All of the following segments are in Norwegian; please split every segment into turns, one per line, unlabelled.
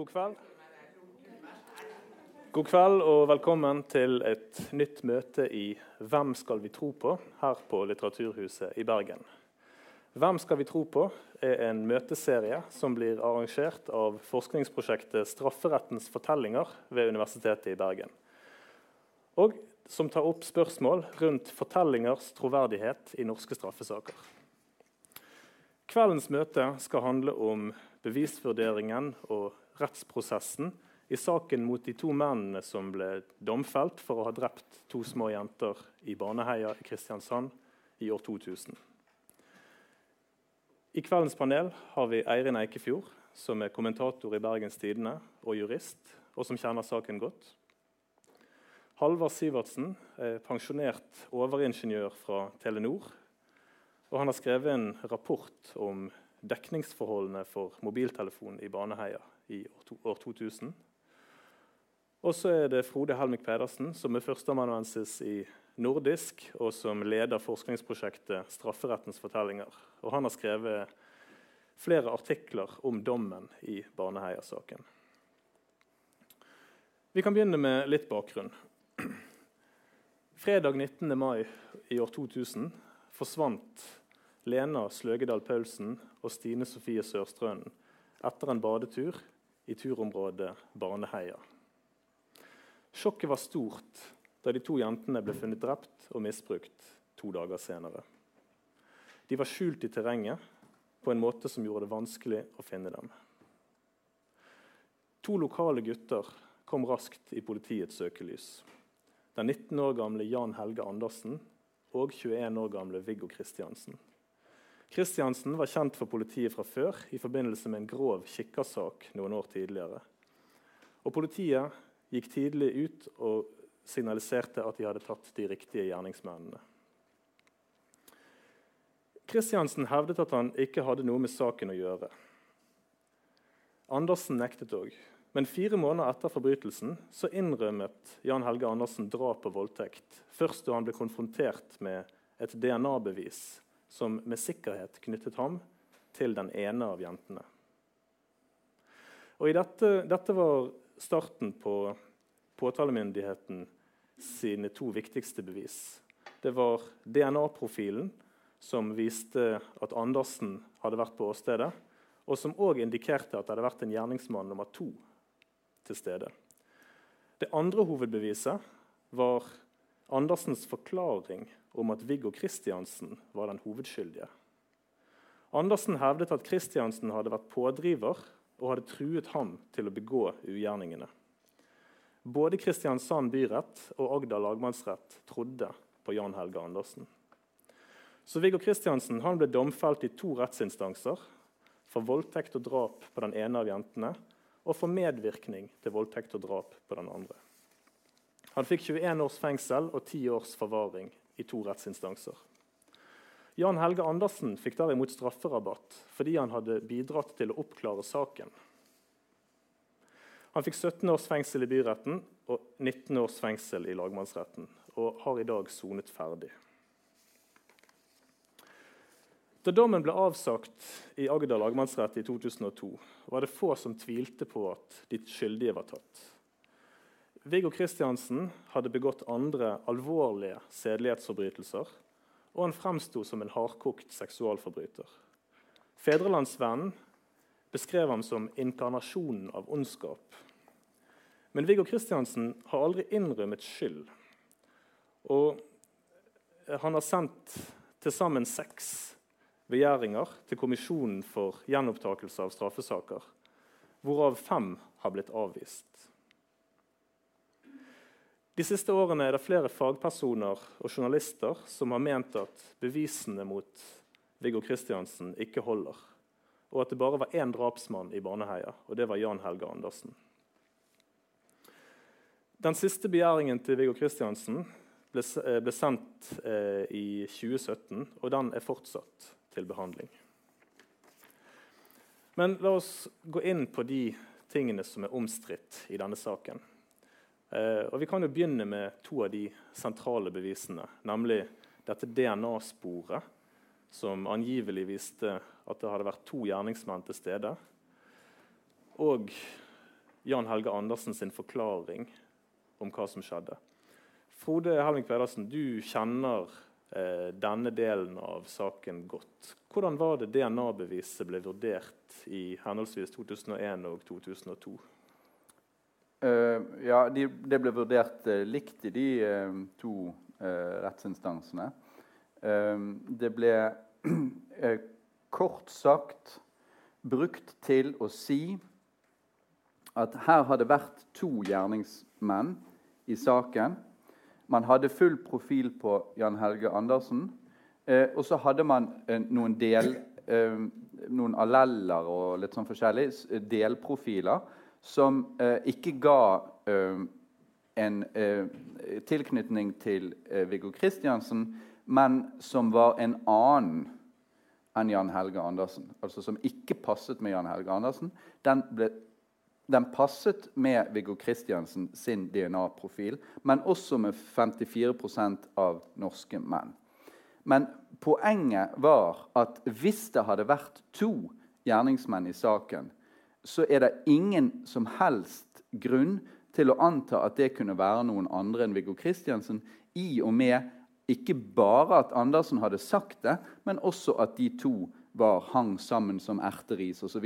God kveld. God kveld og velkommen til et nytt møte i Hvem skal vi tro på? her på Litteraturhuset i Bergen. Hvem skal vi tro på? er en møteserie som blir arrangert av forskningsprosjektet Strafferettens fortellinger ved Universitetet i Bergen. Og som tar opp spørsmål rundt fortellingers troverdighet i norske straffesaker. Kveldens møte skal handle om bevisvurderingen og rettsprosessen i saken mot de to mennene som ble domfelt for å ha drept to små jenter i Baneheia i Kristiansand i år 2000. I kveldens panel har vi Eirin Eikefjord, som er kommentator i Bergens Tidende og jurist, og som kjenner saken godt. Halvard Sivertsen er pensjonert overingeniør fra Telenor. Og han har skrevet en rapport om dekningsforholdene for mobiltelefon i Baneheia i år 2000. Og så er det Frode Helmik Pedersen, som er førsteamanuensis i nordisk, og som leder forskningsprosjektet Strafferettens fortellinger. Og han har skrevet flere artikler om dommen i Baneheia-saken. Vi kan begynne med litt bakgrunn. Fredag 19. mai i år 2000 forsvant Lena Sløgedal Paulsen og Stine Sofie Sørstrønen etter en badetur i turområdet Baneheia. Sjokket var stort da de to jentene ble funnet drept og misbrukt to dager senere. De var skjult i terrenget på en måte som gjorde det vanskelig å finne dem. To lokale gutter kom raskt i politiets søkelys. Den 19 år gamle Jan Helge Andersen og 21 år gamle Viggo Kristiansen. Kristiansen var kjent for politiet fra før i forbindelse med en grov kikkersak noen år tidligere. Og Politiet gikk tidlig ut og signaliserte at de hadde tatt de riktige gjerningsmennene. Kristiansen hevdet at han ikke hadde noe med saken å gjøre. Andersen nektet òg. Men fire måneder etter forbrytelsen så innrømmet Jan Helge Andersen drap og voldtekt. Først da han ble konfrontert med et DNA-bevis som med sikkerhet knyttet ham til den ene av jentene. Og dette, dette var starten på påtalemyndigheten sine to viktigste bevis. Det var DNA-profilen, som viste at Andersen hadde vært på åstedet, og som òg indikerte at det hadde vært en gjerningsmann nummer to til stede. Det andre hovedbeviset var Andersens forklaring om at Viggo Kristiansen var den hovedskyldige. Andersen hevdet at Kristiansen hadde vært pådriver og hadde truet ham til å begå ugjerningene. Både Kristiansand byrett og Agder lagmannsrett trodde på Jan Helge Andersen. Så Viggo Kristiansen ble domfelt i to rettsinstanser for voldtekt og drap på den ene av jentene og for medvirkning til voldtekt og drap på den andre. Han fikk 21 års fengsel og 10 års forvaring i to rettsinstanser. Jan Helge Andersen fikk derimot strafferabatt fordi han hadde bidratt til å oppklare saken. Han fikk 17 års fengsel i byretten og 19 års fengsel i lagmannsretten, og har i dag sonet ferdig. Da dommen ble avsagt i Agder lagmannsrett i 2002, var det få som tvilte på at de skyldige var tatt. Viggo Kristiansen hadde begått andre alvorlige sedelighetsforbrytelser, og han fremsto som en hardkokt seksualforbryter. Fedrelandsvennen beskrev ham som inkarnasjonen av ondskap. Men Viggo Kristiansen har aldri innrømmet skyld. Og han har sendt til sammen seks begjæringer til Kommisjonen for gjenopptakelse av straffesaker, hvorav fem har blitt avvist. De siste årene er det flere fagpersoner og journalister som har ment at bevisene mot Viggo Kristiansen ikke holder og at det bare var én drapsmann i Baneheia, og det var Jan Helge Andersen. Den siste begjæringen til Viggo Kristiansen ble, eh, ble sendt eh, i 2017, og den er fortsatt til behandling. Men la oss gå inn på de tingene som er omstridt i denne saken. Eh, og Vi kan jo begynne med to av de sentrale bevisene, nemlig dette DNA-sporet som angivelig viste at det hadde vært to gjerningsmenn til stede. Og Jan Helge Andersen sin forklaring om hva som skjedde. Frode Helming Pedersen, du kjenner eh, denne delen av saken godt. Hvordan var det DNA-beviset ble vurdert i henholdsvis 2001 og 2002?
Uh, ja, de, Det ble vurdert uh, likt i de uh, to rettsinstansene. det ble kort sagt brukt til å si at her har det vært to gjerningsmenn i saken. Man hadde full profil på Jan Helge Andersen. og så hadde man noen del noen alleller og litt sånn forskjellig, delprofiler som eh, ikke ga eh, en eh, tilknytning til Viggo Kristiansen, men som var en annen enn Jan Helge Andersen. Altså som ikke passet med Jan Helge Andersen. Den, ble, den passet med Viggo Kristiansen sin DNA-profil, men også med 54% av norske menn. Men poenget var at hvis det hadde vært to gjerningsmenn i saken, så er det ingen som helst grunn til å anta at det kunne være noen andre enn Viggo Kristiansen, i og med ikke bare at Andersen hadde sagt det, men også at de to var hang sammen som erteris osv.,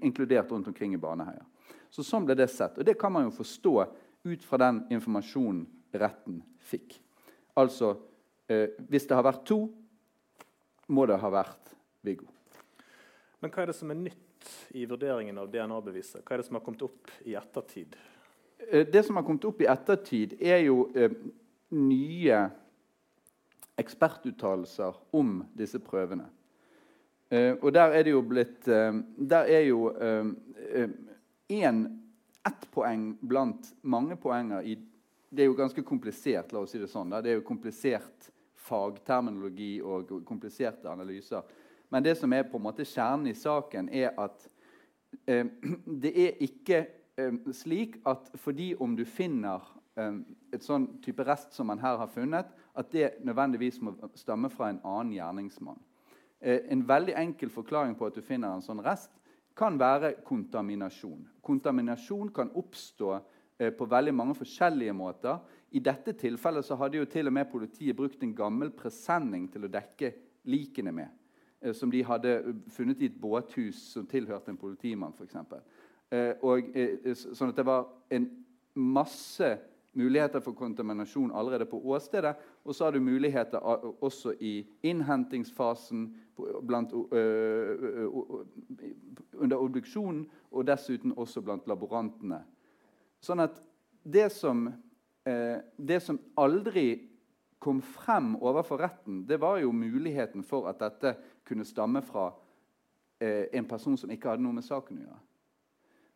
inkludert rundt omkring i Baneheia. Så Sånn ble det sett. Og det kan man jo forstå ut fra den informasjonen retten fikk. Altså, eh, hvis det har vært to, må det ha vært Viggo.
Men hva er det som er nytt i vurderingen av DNA-beviset? Hva er det som har kommet opp i ettertid?
Eh, det som har kommet opp i ettertid, er jo eh, nye ekspertuttalelser om disse prøvene. Eh, og der er det jo blitt eh, Der er jo én eh, eh, ett poeng blant mange poenger i Det er jo ganske komplisert, la oss si det sånn. Da. Det er jo komplisert fagterminologi og kompliserte analyser. Men det som er på en måte kjernen i saken, er at eh, det er ikke eh, slik at fordi om du finner eh, et sånn type rest som man her har funnet, at det nødvendigvis må stamme fra en annen gjerningsmann. Eh, en veldig enkel forklaring på at du finner en sånn rest, kan være kontaminasjon. Kontaminasjon kan oppstå eh, på veldig mange forskjellige måter. I dette tilfellet så hadde jo til og med politiet brukt en gammel presenning til å dekke likene med. Eh, som de hadde funnet i et båthus som tilhørte en politimann. For eksempel. Eh, og, eh, sånn at det var en masse muligheter for kontaminasjon allerede på åstedet. Og så har du muligheter også i innhentingsfasen, blant, under obduksjonen og dessuten også blant laborantene. Sånn at det som, det som aldri kom frem overfor retten, det var jo muligheten for at dette kunne stamme fra eh, en person som ikke hadde noe med saken å gjøre.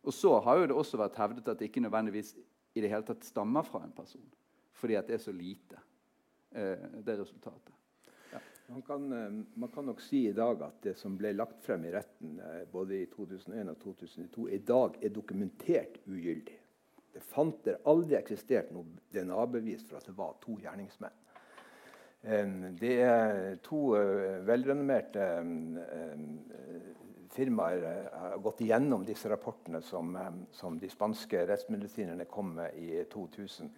Og så har jo det også vært hevdet at det ikke nødvendigvis i det hele tatt stammer fra en person. Fordi at det er så lite, eh, det resultatet.
Ja. Man, kan, eh, man, kan, nok si i dag at det som ble lagt frem i retten eh, både i 2001 og 2002, i dag er dokumentert ugyldig. Det fant der aldri eksistert noe DNA-bevis for at det var to gjerningsmenn. Det er to eh, velrenommerte firmaer eh, har gått igjennom disse rapportene som, som de spanske rettsmedisinerne kom med i 2000.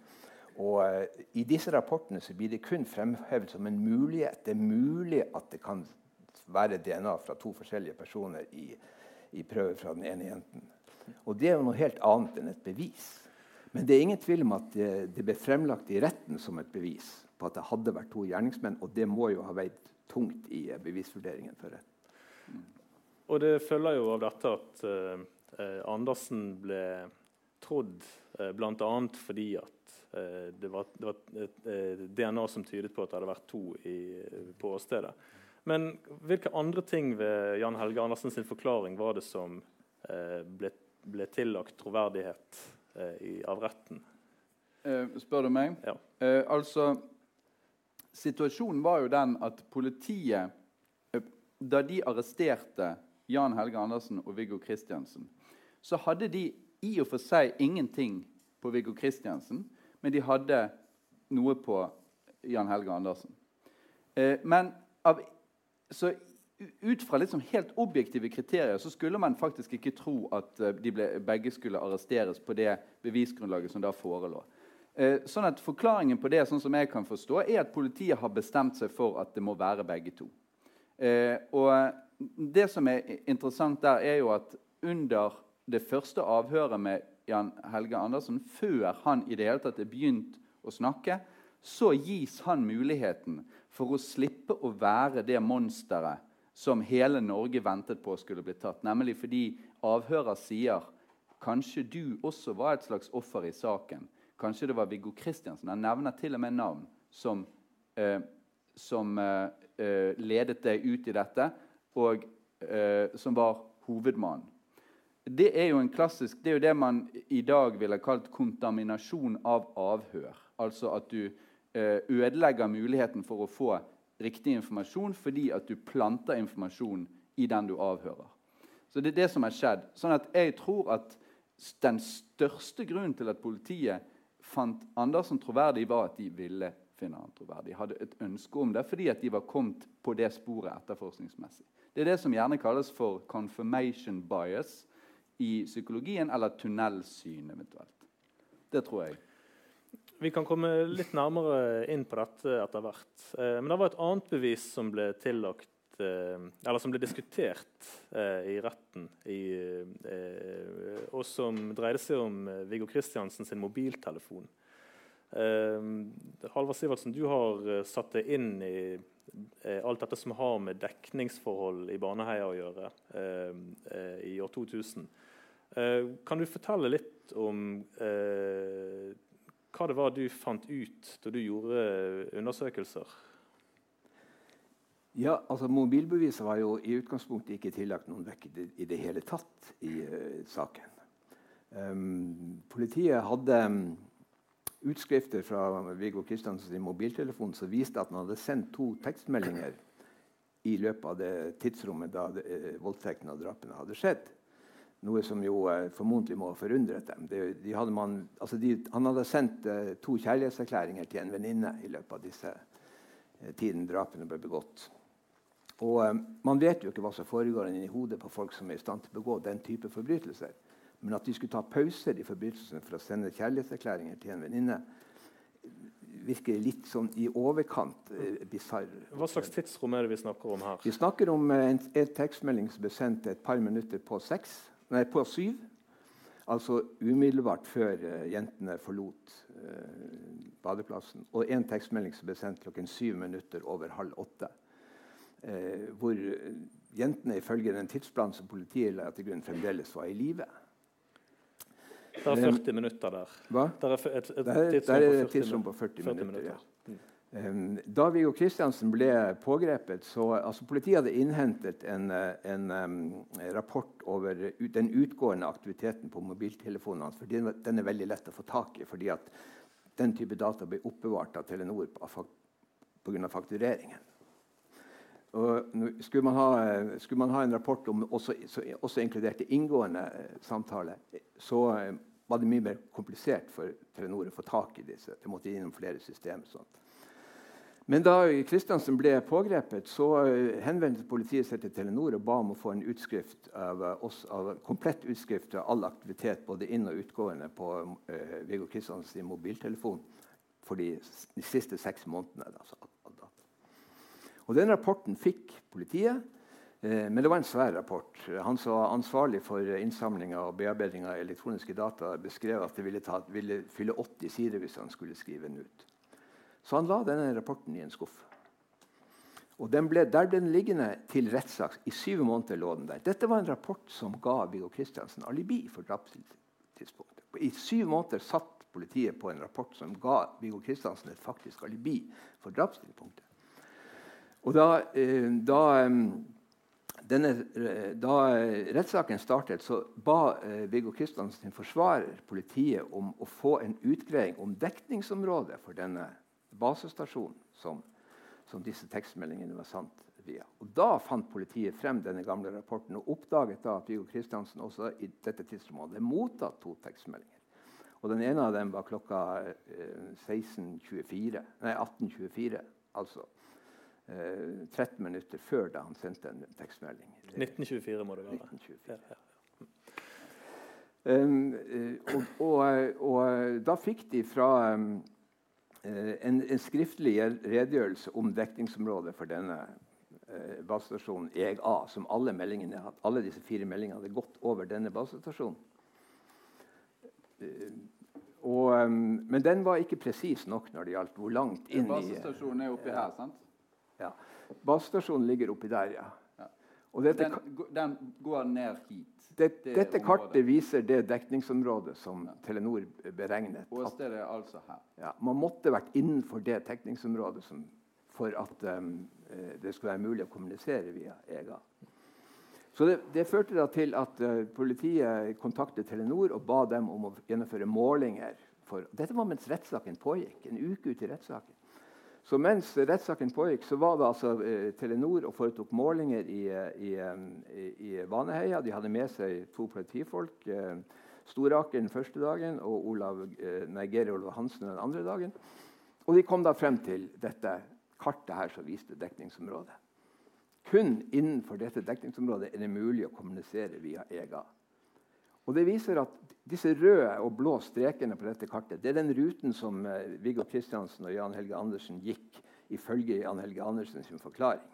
Og uh, I disse rapportene blir det kun fremhevet som en mulighet. Det er mulig at det kan være DNA fra to forskjellige personer i, i prøver fra den ene jenten. Og Det er jo noe helt annet enn et bevis. Men det er ingen tvil om at det, det ble fremlagt i retten som et bevis på at det hadde vært to gjerningsmenn, og det må jo ha veid tungt i eh, bevisvurderingen for retten.
Og det følger jo av dette at eh, Andersen ble trodd eh, bl.a. fordi at uh, det var, det var DNA som tydet på at det hadde vært to i, på åstedet. Men hvilke andre ting ved Jan Helge Andersen sin forklaring var det som ble, ble, tillagt troverdighet i, av retten?
spør du meg?
Ja.
altså Situasjonen var jo den at politiet, eh, da de arresterte Jan Helge Andersen og Viggo Kristiansen, så hadde de i og for seg ingenting på Viggo Kristiansen, men de hadde noe på Jan Helge Andersen. Eh, men av, så ut fra liksom helt objektive kriterier så skulle man faktisk ikke tro at uh, de ble, begge skulle arresteres på det bevisgrunnlaget som da forelå. Uh, sånn at Forklaringen på det sånn som jeg kan forstå, er at politiet har bestemt seg for at det må være begge to. Uh, og Det som er interessant der, er jo at under det første avhøret med Jan Helge Andersen, før han i det hele tatt er begynt å snakke, så gis han muligheten for å slippe å være det monsteret som hele Norge ventet på skulle bli tatt. Nemlig fordi avhører sier kanskje du også var et slags offer i saken. Kanskje det var Viggo Kristiansen. Han nevner til og med navn som, eh, som eh, eh ledet deg ut i dette, og eh, som var hovedmannen. Det er jo en klassisk, det er jo det man i dag ville kalt kontaminasjon av avhør. Altså at du eh, ødelegger muligheten for å få riktig informasjon fordi at du planter informasjon i den du avhører. Så det er det som har skjedd. Sånn at jeg tror at den største grunnen til at politiet fant Andersen troverdig, var at de ville finne han troverdig. De hadde et ønske om det fordi at de var kommet på det sporet etterforskningsmessig. Det er det som gjerne kalles for 'confirmation bias' i psykologien, eller tunnelsyn eventuelt. Det tror jeg.
Vi kan komme litt nærmere inn på dette etter hvert. Eh, men det var et annet bevis som ble tillagt eh, eller som ble diskutert eh, i retten, i, og som dreide seg om eh, Viggo Kristiansen sin mobiltelefon. Eh, Halvard Sivertsen, du har satt deg inn i alt dette som har med dekningsforhold i Baneheia å gjøre i år 2000. kan du fortelle litt om hva det var du fant ut da du gjorde undersøkelser?
Ja, altså Mobilbeviset var jo i utgangspunktet ikke tillagt noen vekt i det hele tatt i uh, saken. Um, politiet hadde um, utskrifter fra Viggo Kristiansens mobiltelefon som viste at han hadde sendt to tekstmeldinger i løpet av det tidsrommet da voldtektene uh, voldtekten og drapene hadde skjedd. Noe som jo eh, formodentlig må ha forundret dem. De, de hadde man, altså de, han hadde sendt eh, to kjærlighetserklæringer til en venninne i løpet av disse eh, tiden drapene ble begått. Og eh, Man vet jo ikke hva som foregår inni hodet på folk som er i stand til å begå den type forbrytelser. Men at de skulle ta pauser i forbrytelsen for å sende kjærlighetserklæringer til en venninne, virker litt sånn i overkant eh, bisarr.
Hva slags tidsrom er det vi snakker om her?
Vi snakker om eh, en, en tekstmelding som ble sendt et par minutter på seks nei, på syv. Altså umiddelbart før eh, jentene forlot uh, badeplassen. Og en tekstmelding som ble sendt klokken syv minutter over halv åtte. Uh, hvor jentene ifølge den tidsplanen som politiet la til grunn, fremdeles var i live.
Det er 40 minutter der.
Hva?
Det er et, et,
et tidsrom, på 40 tidsrom på 40 minutter. minutter. Ja. Da Viggo Kristiansen ble pågrepet, så altså Politiet hadde innhentet en, en um, rapport over den utgående aktiviteten på mobiltelefonene hans. for den, den, er veldig lett å få tak i, fordi at den type data ble oppbevart av Telenor pga. faktureringen. Og skulle, man ha, skulle man ha en rapport om også, også inkluderte inngående eh, samtaler, så eh, var det mye mer komplisert for Telenor å få tak i disse. Det måtte innom flere systemer. sånt. Men da Kristiansen ble pågrepet, så eh, henvendte politiet seg til Telenor og ba om å få en utskrift av, eh, oss, av komplett utskrift av all aktivitet både inn- og utgående på uh, Viggo Kristiansens mobiltelefon for de, de, siste seks månedene. Da, og Den rapporten fikk politiet, men det var en svær rapport. Han som var ansvarlig for innsamlinga og bearbeiding av elektroniske data, beskrev at det ville, ta, ville fylle 80 sider hvis han skulle skrive den ut. Så han la denne rapporten i en skuff. Og ble, Der ble den liggende til rettssak. I syv måneder lå den der. Dette var en rapport som ga Viggo Kristiansen alibi for drapstidspunktet. I syv måneder satt politiet på en rapport som ga Viggo Kristiansen et faktisk alibi for drapstidspunktet. Og da, eh, da, eh, denne, eh, da rettssaken startet, så ba Viggo Kristiansen forsvarer politiet om å få en utgreiing om dekningsområdet for denne basestasjonen som, som disse tekstmeldingene var sant via. Og Da fant politiet frem denne gamle rapporten og oppdaget da at Viggo Kristiansen også i dette tidsrommet hadde mottatt to tekstmeldinger. Og Den ene av dem var klokka eh, 16.24, nei, 18.24. Altså eh, 13 minutter før da han sendte en tekstmelding.
1924 må det være.
1924.
Ja, ja.
Um, eh, og, og, og da fikk de fra um, eh, en, en skriftlig redegjørelse om dekningsområdet for denne uh, basestasjonen EGA, som alle, meldingene, alle disse fire meldingene hadde gått over denne basestasjonen. Uh, og, um, men den var ikke presis nok når det gjaldt hvor langt inn i
Basestasjonen er oppi her, sant?
Ja. Basestasjonen ligger oppi der, ja.
Ja.
Dette,
Den, den går ned hit.
det,
det
dette
området.
kartet viser det dekningsområdet som Telenor beregnet.
Åstedet er altså her.
Ja, man måtte vært innenfor det dekningsområdet som, for at um, det skulle være mulig å kommunisere via EGA. Så det, det førte da til at uh, politiet kontaktet Telenor og ba dem om å gjennomføre målinger. For, dette var mens rettssaken pågikk. En uke ut i rettssaken. Så mens rettssaken pågikk, så var det altså eh, Telenor og foretok målinger i, eh, eh, i, i Baneheia. De hadde med seg to politifolk. Eh, Storaker den første dagen og Olav, eh, nei, Geir Olav Hansen den andre dagen. Og de kom da frem til dette kartet her som viste dekningsområdet. Kun innenfor dette dekningsområdet er det mulig å kommunisere via EGA. Og det viser at disse røde og blå strekene på dette kartet det er den ruten som eh, Viggo Kristiansen og Jan Helge Andersen gikk ifølge Jan Helge Andersen sin forklaring.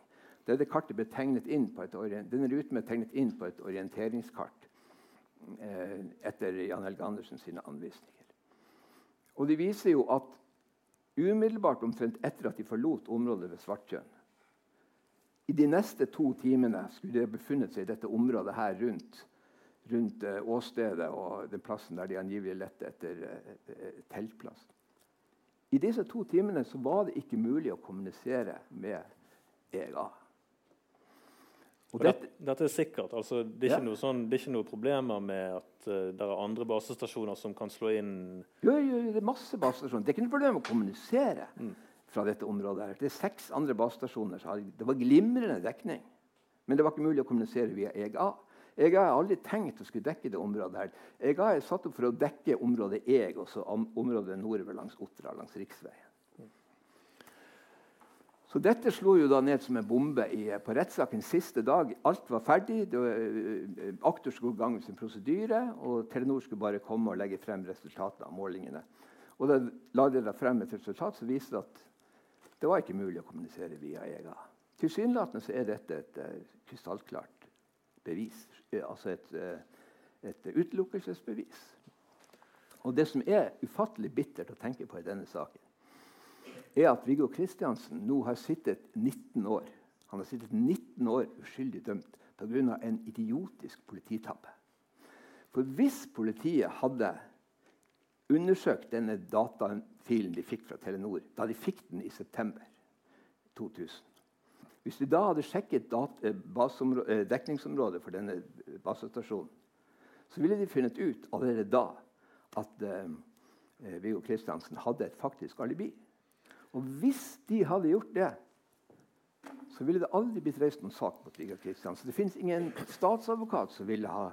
Dette kartet ble tegnet inn på et, denne ruten ble tegnet inn på et orienteringskart eh, etter Jan Helge Andersen sine anvisninger. Og de viser jo at umiddelbart omtrent etter at de forlot området ved Svartjøen I de neste to timene skulle de befunnet seg i dette området her rundt, rundt eh, åstedet og den plassen der de angivelig lette etter eh, eh, teltplass. I disse to timene så var det ikke mulig å kommunisere med EGA. Og dette,
dette, er sikkert. altså Det er
Ja.
sånn, det er ikke noe problemer med at uh, det er andre basestasjoner som kan slå inn
Jo, jo, det er masse basestasjoner. Det er ikke noe problem å kommunisere fra dette området. her. Det er seks andre basestasjoner. Så det var glimrende dekning. Men det var ikke mulig å kommunisere via EGA. EGA har aldri tenkt å skulle dekke det området. her. Jeg har satt opp for å dekke området jeg, og så området nordover langs Otra, langs riksveien. Så dette slo jo da ned som en bombe i, på rettssakens siste dag. Alt var ferdig. Var, eh, aktor skulle med sin prosedyre, og Telenor skulle bare komme og legge frem resultatene av målingene. Og da la de da frem et resultat som viste at det var ikke mulig å kommunisere via EGA. Tilsynelatende så er dette et eh, krystallklart bevis. eh, altså et, eh, et utelukkelsesbevis. Og det som er ufattelig bittert å tenke på i denne saken, er at Viggo Kristiansen nå har sittet 19 år. Han har sittet 19 år uskyldig dømt pga. en idiotisk polititabbe. For hvis politiet hadde undersøkt denne datafilen de fikk fra Telenor da de fikk den i september 2000 Hvis de da hadde sjekket eh, eh, dekningsområdet for denne eh, basestasjonen, så ville de funnet ut allerede da at eh, Viggo Kristiansen hadde et faktisk alibi. Og hvis de hadde gjort det, så ville det aldri blitt reist noen sak mot Viggo Kristiansen. Det fins ingen statsadvokat som ville ha,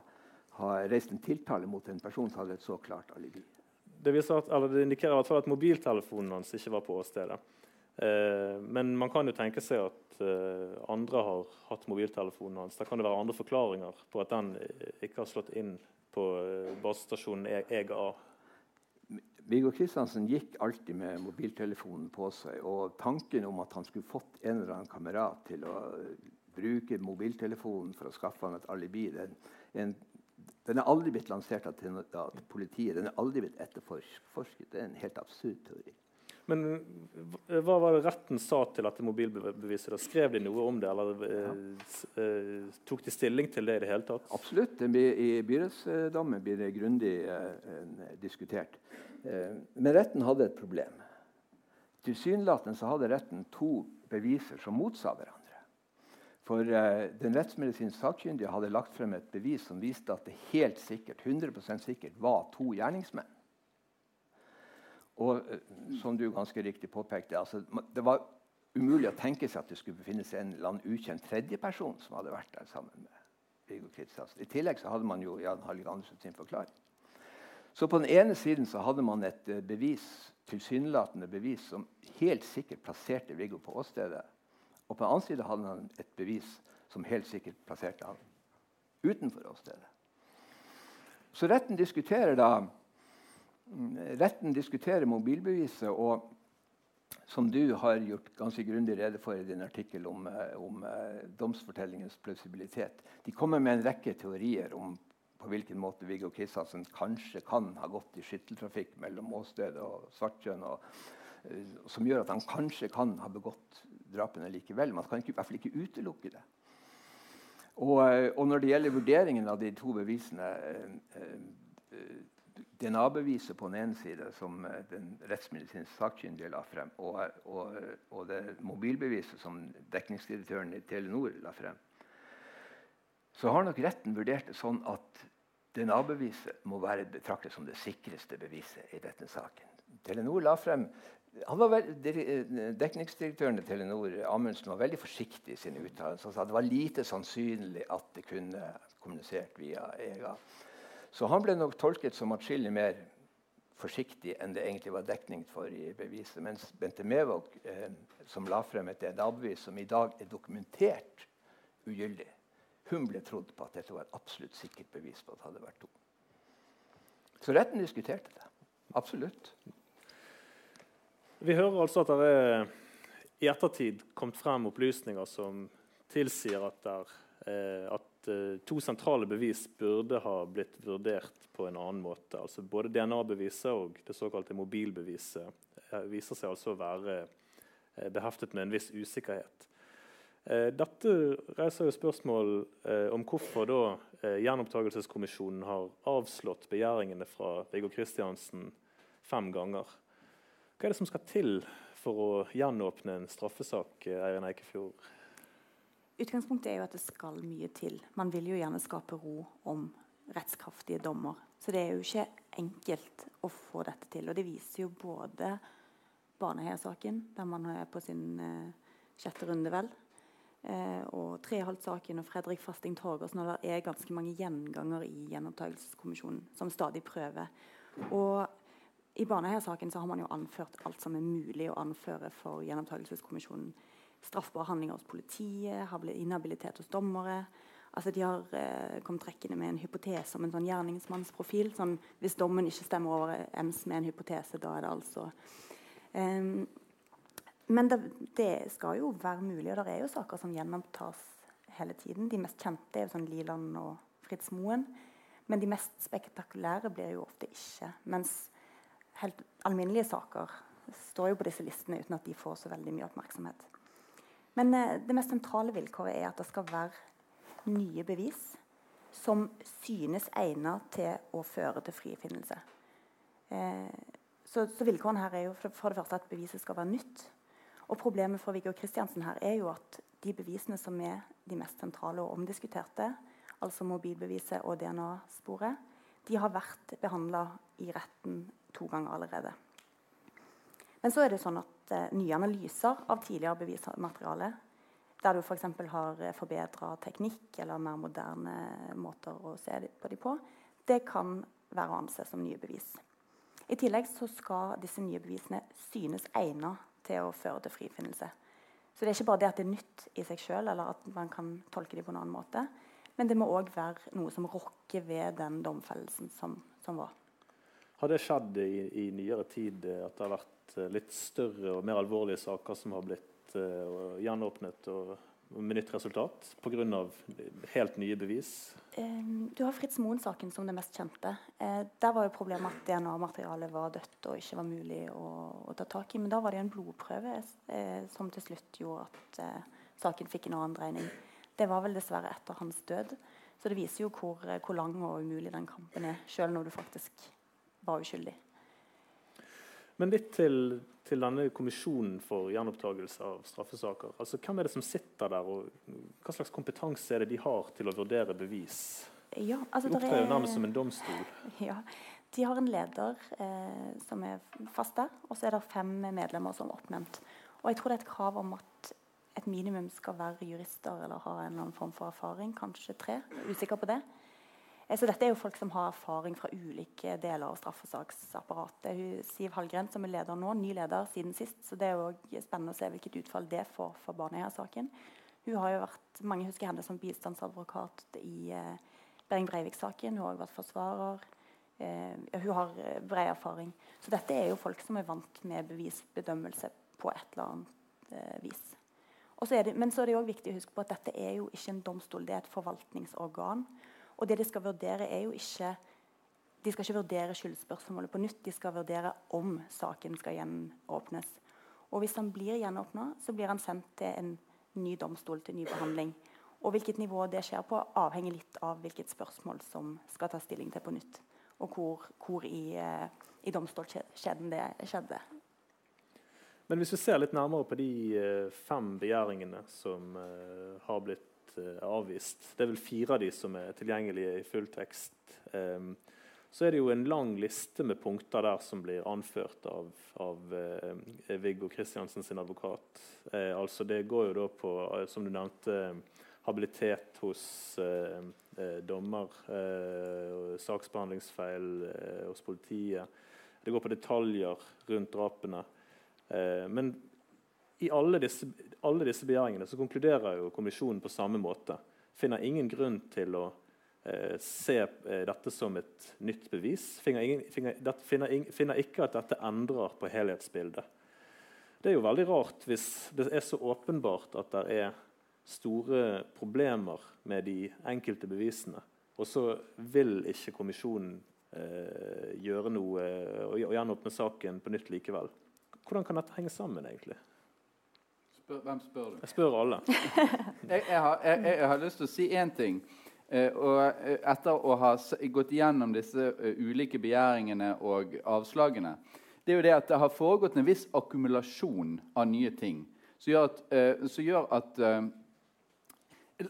ha reist en tiltale mot en person som hadde et så klart alibi.
Det, viser at, eller det indikerer i hvert fall at mobiltelefonen hans ikke var på åstedet. Eh, men man kan jo tenke seg at eh, andre har hatt mobiltelefonen hans. Da kan det være andre forklaringer på at den eh, ikke har slått inn på basestasjonen E- EGA.
Viggo Kristiansen gikk alltid med mobiltelefonen på seg. Og tanken om at han skulle fått en eller annen kamerat til å bruke mobiltelefonen for å skaffe han et alibi, den, en, den er aldri blitt lansert av politiet. Den er aldri blitt etterforsket. Det er en helt absurd teori.
Men hva- var det retten sa til dette mobilbeviset? da? Skrev de noe om det, eller ja. eh, tok de stilling til det i det hele tatt?
Absolutt. I byrettsdommen blir det grundig eh, eh, diskutert. Eh, men retten hadde et problem. Tilsynelatende hadde retten to beviser som motsa hverandre. For eh, Den rettsmedisinsk sakkyndige hadde lagt frem et bevis som viste at det helt sikkert 100% sikkert var to gjerningsmenn. Og eh, som du ganske riktig påpekte, altså, det var umulig å tenke seg at det skulle befinne seg en eller annen ukjent tredjeperson som hadde vært der sammen med Viggo Kristiansen. I tillegg så hadde man jo Jan Hallig Andersen sin forklaring. Så på den ene siden så hadde man et eh, bevis, tilsynelatende bevis som helt sikkert plasserte Viggo på åstedet. Og på den andre side hadde han et bevis som helt sikkert plasserte han utenfor åstedet. Så retten diskuterer da retten diskuterer mobilbeviset. og som du har gjort ganske grundig rede for i din artikkel om, eh, om uh, domsfortellingens plausibilitet. De kommer med en rekke teorier om på hvilken måte Viggo Kristiansen kanskje kan ha gått i skytteltrafikk mellom åstedet og Svartkjønn, uh, som gjør at han kanskje kan ha begått drapene likevel. Man kan ikke, i hvert fall ikke utelukke det. Og, og, når det gjelder vurderingen av de to bevisene DNA-beviset på den ene side, som den rettsmedisinske sakkyndige la frem, og, og, og, det mobilbeviset som dekningsdirektøren i Telenor la frem, så har nok retten vurdert det sånn at DNA-beviset må være betraktet som det sikreste beviset i denne saken. Telenor la frem Dekningsdirektøren i Telenor Amundsen var veldig forsiktig i sine uttalelser. Han sa det var lite sannsynlig at det kunne kommunisert via EGA. Så han ble nok tolket som atskillig mer forsiktig enn det egentlig var dekning for i beviset. Mens Bente Mevåg, eh, som la frem et DNA-bevis som i dag er dokumentert ugyldig, hun ble trodd på at dette var et absolutt sikkert bevis på at det hadde vært to. Så retten diskuterte det. Absolutt.
Vi hører altså at det er i ettertid kommet frem opplysninger som tilsier at, der, eh, at to sentrale bevis burde ha blitt vurdert på en annen måte. Altså både DNA-beviset og det såkalte mobilbeviset eh, viser seg altså å være eh, beheftet med en viss usikkerhet. Eh, dette reiser jo spørsmål eh, om hvorfor da Gjenopptakelseskommisjonen har avslått begjæringene fra Viggo Kristiansen fem ganger. Hva er det som skal til for å gjenåpne en straffesak? Eirin Eikefjord?
Utgangspunktet er jo at det skal mye til. Man vil jo gjerne skape ro om rettskraftige dommer. Så det er jo ikke enkelt å få dette til. Og det viser jo både Baneheia-saken, der man er på sin uh, sjette runde, vel. Uh, og Treholt-saken og Fredrik Fasting Torgersen. Og det er ganske mange gjenganger i Gjenopptakelseskommisjonen som stadig prøver. Og i Baneheia-saken har man jo anført alt som er mulig å anføre for gjenopptakelseskommisjonen. Straffbare handlinger hos politiet, inhabilitet hos dommere. Altså De har eh, kommet trekkende med en hypotese om en sånn gjerningsmannsprofil. Sånn, hvis dommen ikke stemmer overens med en hypotese, da er det altså um, Men det, det, skal jo være mulig, og det er jo saker som gjennomtas hele tiden. De mest kjente er jo sånn Liland og Fritz Moen. Men de mest spektakulære blir jo ofte ikke. Mens helt alminnelige saker står jo på disse listene uten at de får så veldig mye oppmerksomhet. Men eh, det mest sentrale vilkåret er at det skal være nye bevis som synes egnet til å føre til frifinnelse. Eh, så, så, vilkårene her er jo for, for, det første at beviset skal være nytt. Og Problemet for Viggo Kristiansen her er jo at de bevisene som er de mest sentrale og omdiskuterte, altså mobilbeviset og DNA-sporet, de har vært behandla i retten to ganger allerede. Men så er det sånn at nye analyser av tidligere bevismateriale, der du f.eks. For har eh, forbedra teknikk eller mer moderne måter å se på dem på, det kan være å anse som nye bevis. I tillegg så skal disse nye bevisene synes egnet til å føre til frifinnelse. Så det er ikke bare det at det er nytt i seg sjøl, eller at man kan tolke dem på en annen måte. Men det må òg være noe som rokker ved den domfellelsen som, som var.
Har det skjedd i, i, nyere tid eh, at det har vært eh, litt større og mer alvorlige saker som har blitt uh, gjenåpnet og, med nytt resultat pga. helt nye bevis?
Du har Fritz Moen-saken som det mest kjente. Der var jo problemet at DNA-materialet var dødt og ikke var mulig å, å, ta tak i. Men da var det en blodprøve som til slutt gjorde at saken fikk en annen dreining. Det var vel dessverre etter hans død. Så det viser jo hvor, hvor lang og umulig den kampen er, sjøl når du faktisk var uskyldig.
Men litt til, til denne kommisjonen for gjenopptakelse av straffesaker. Altså, hvem er det som sitter der, og hva slags kompetanse er det de har til å vurdere bevis?
Ja, altså,
de opptrer jo nærmest som en domstol.
Ja, De har en leder eh, som er fast der, og så er det fem medlemmer som er oppnevnt. Og jeg tror det er et krav om at et minimum skal være jurister eller ha en eller annen form for erfaring. Kanskje tre. Usikker på det. Eh, så dette er jo folk som har erfaring fra ulike deler av straffesaksapparatet. Hun, Siv Hallgren, som er leder nå, ny leder siden sist. Så det er jo spennende å se hvilket utfall det får for Baneheia-saken. Hun har jo vært, Mange husker henne som bistandsadvokat i eh, Behring Breivik-saken. Hun har også vært forsvarer. Eh, hun har eh, bred erfaring. Så dette er jo folk som er vant med bevisbedømmelse på et eller annet eh, vis. Så det, men så er det også viktig å huske på at dette er jo ikke en domstol, det er et forvaltningsorgan. Og det de skal vurdere, er jo ikke De skal ikke vurdere skyldspørsmålet på nytt. De skal vurdere om saken skal gjenåpnes. Og hvis han blir gjenåpna, så blir han sendt til en ny domstol til ny behandling. Og hvilket nivå det skjer på, avhenger litt av hvilket spørsmål som skal ta stilling til på nytt. Og hvor, hvor i, eh, i domstolskjeden det skjedde.
Men hvis vi ser litt nærmere på de eh, fem begjæringene som uh, har blitt uh, avvist Det er vel fire av de som er tilgjengelige i full tekst. Um, så er det jo en lang liste med punkter der som blir anført av, av uh, Viggo Kristiansen sin advokat. Uh, altså Det går jo da på, uh, som du nevnte, habilitet hos dommer, saksbehandlingsfeil hos politiet. Det går på detaljer rundt drapene. men i alle disse, alle disse begjæringene så konkluderer jo kommisjonen på samme måte. Finner ingen grunn til å eh, se eh, dette som et nytt bevis. Finner, ingen, finner, det, finner, finner, ikke at dette endrer på helhetsbildet. Det er jo veldig rart hvis det er så åpenbart at det er store problemer med de enkelte bevisene, og så vil ikke kommisjonen eh, gjøre noe og, og gjenåpne saken på nytt likevel. Hvordan kan dette henge sammen, egentlig?
Spør, hvem spør du?
Jeg spør alle.
jeg, jeg, har, jeg, jeg, har, lyst til å si én ting. Eh, og eh, etter å ha gått igjennom disse uh, ulike begjæringene og avslagene, det er jo det at det har foregått en viss akkumulasjon av nye ting som gjør at, uh, som gjør at uh,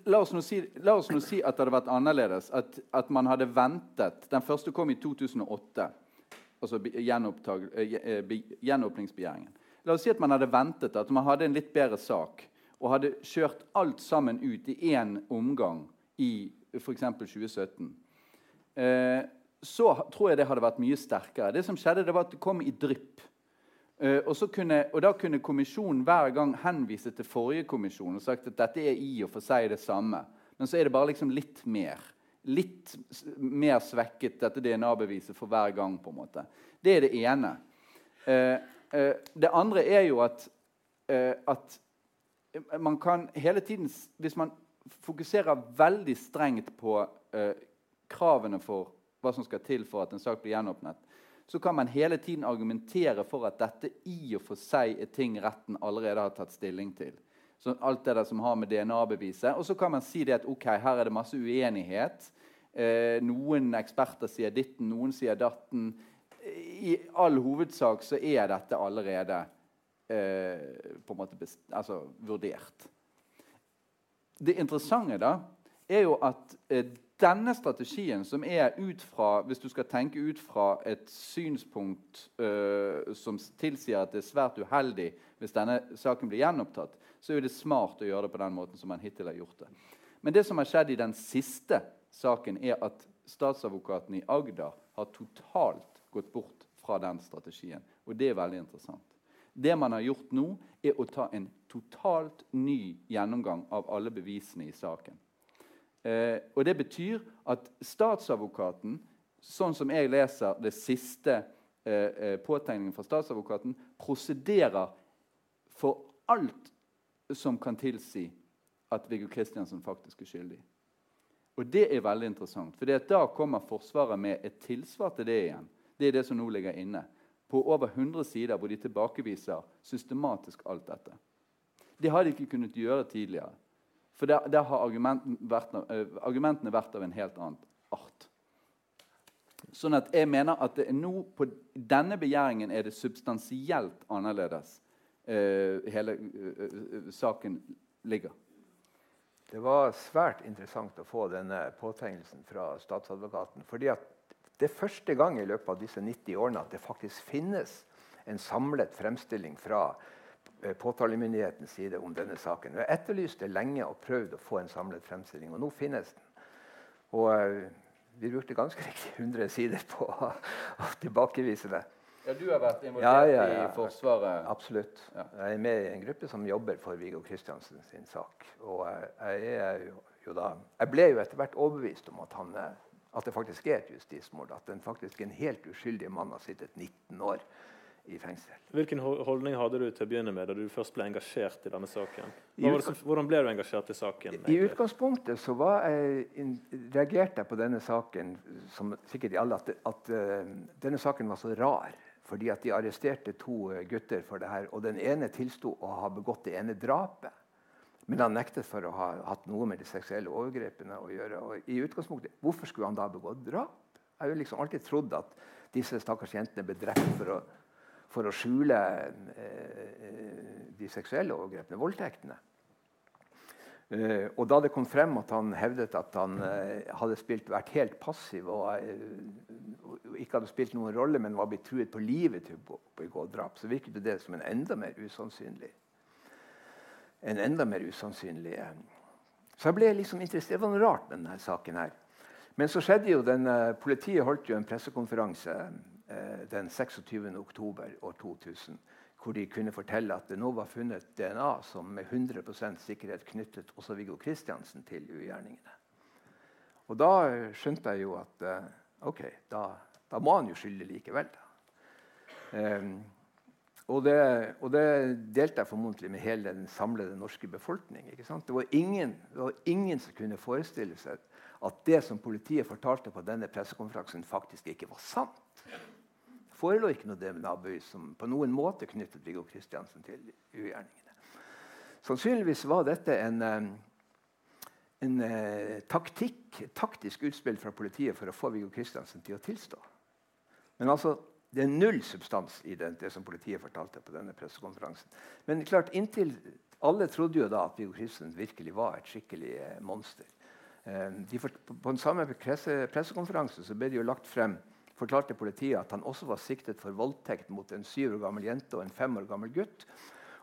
La oss, si, la oss, nå si, at det hadde vært annerledes. At, at, man hadde ventet Den første kom i 2008, altså gjenåpningsbegjæringen. La oss si at man hadde ventet at man hadde en litt bedre sak og hadde kjørt alt sammen ut i én omgang i f.eks. 2017, eh, så tror jeg det hadde vært mye sterkere. Det som skjedde, det var at det kom i drypp. Eh, og, kunne, og, Da kunne kommisjonen hver gang henvise til forrige kommisjon og sagt at dette er i og for seg det samme. Men så er det bare liksom litt mer. Litt mer svekket, dette DNA-beviset, for hver gang. på en måte. Det er det ene. Eh, det andre er jo at, eh, at man kan hele tiden Hvis man fokuserer veldig strengt på eh, kravene for hva som skal til for at en sak blir gjenåpnet, så kan man hele tiden argumentere for at dette i og for seg er ting retten allerede har tatt stilling til. Så alt det der som har med DNA-beviset. Og så kan man si det at ok, her er det masse uenighet. Eh, noen eksperter sier ditten, noen sier datten. I all hovedsak så er dette allerede eh, på en måte altså, vurdert. Det interessante da, er jo at eh, denne strategien, som er ut fra Hvis du skal tenke ut fra et synspunkt eh, som tilsier at det er svært uheldig hvis denne saken blir gjenopptatt, så er det smart å gjøre det på den måten som man hittil har gjort det. Men det som har skjedd i den siste saken, er at statsadvokaten i Agder har totalt gått bort fra den strategien. Og det er veldig interessant. Det man har gjort nå, er å ta en totalt ny gjennomgang av alle bevisene i saken. Eh, og Det betyr at statsadvokaten, sånn som jeg leser det siste eh, eh, påtegningen fra statsadvokaten, prosederer for alt som kan tilsi at Viggo Kristiansen faktisk er skyldig. Og Det er veldig interessant, for da kommer Forsvaret med et tilsvar til det igjen. Det er det som nå ligger inne på over 100 sider hvor de tilbakeviser systematisk alt dette. Det har de ikke kunnet gjøre tidligere. For der, der har argumentene vært, uh, argumentene vært av en helt annen art. Sånn at jeg mener at det er nå på denne begjæringen er det substansielt annerledes uh, hele uh, saken ligger.
Det var svært interessant å få denne påtegnelsen fra statsadvokaten. fordi at det er første gang i løpet av disse 90 årene at det faktisk finnes en samlet fremstilling fra eh, påtalemyndighetens side om denne saken. Jeg etterlyste lenge og prøvd å få en samlet fremstilling, og nå finnes den. Og eh, vi brukte ganske riktig 100 sider på å, å tilbakevise det.
Ja, Du har vært involvert
Ja, ja, ja.
i Forsvaret?
Absolutt. Jeg er med i en gruppe som jobber for Viggo Kristiansen sin sak. Og jeg, jeg, er jo, da, jeg ble jo etter hvert overbevist om at, han, at det faktisk er et justismord. At en faktisk en helt uskyldig mann har sittet 19 år i fengsel.
Hvilken holdning hadde du til å begynne med da du først ble engasjert i denne saken? Som, hvordan ble du engasjert i saken?
I utgangspunktet så var jeg, reagerte jeg på denne saken som sikkert alle, at, at uh, denne saken var så rar. Fordi at de arresterte to eh, gutter for det her, og den ene tilsto å ha begått det ene drapet. Men han nektet for å ha hatt noe med de seksuelle overgrepene å gjøre. Og i utgangspunktet, Hvorfor skulle han da begått drap? Jeg har jo liksom alltid trodd at disse stakkars jentene ble drept for å, for å skjule eh, de seksuelle overgrepene, voldtektene. Eh, og da det kom frem at han hevdet at han eh, hadde spilt, vært helt passiv og, eh, og ikke hadde spilt noen rolle, men var blitt truet på livet til å begå- drap, så virket det som en enda mer usannsynlig en enda mer usannsynlig eh. Så jeg ble liksom interessert. Det var noe rart med denne saken. her. Men så skjedde jo den, eh, politiet holdt jo en pressekonferanse eh, den 26. oktober år 2000 hvor de kunne fortelle at det nå var funnet DNA som med 100 sikkerhet knyttet også Viggo Kristiansen til ugjerningene. Og da skjønte jeg jo at ok, da, da må han jo skylde likevel. Da. Ehm, og det, og det delte jeg formodentlig med hele den samlede norske befolkning. Det var, det var ingen som kunne forestille seg at det som politiet fortalte på denne pressekonferansen, faktisk ikke var sant. Det forelå ikke noe DNA-bevis som på noen måte knyttet Viggo Kristiansen til ugjerningene. Sannsynligvis var dette en, eh, en eh, taktikk, taktisk utspill fra politiet for å få Viggo Kristiansen til å tilstå. Men altså, det er null substans i det, det som politiet fortalte på denne pressekonferansen. Men klart, inntil alle trodde jo da at Viggo Kristiansen virkelig var et skikkelig eh, monster. Eh, de fort, på, den samme presse, pressekonferansen så ble det jo lagt frem fortalte politiet at han også var siktet for voldtekt mot en syv år gammel jente og en fem år gammel gutt.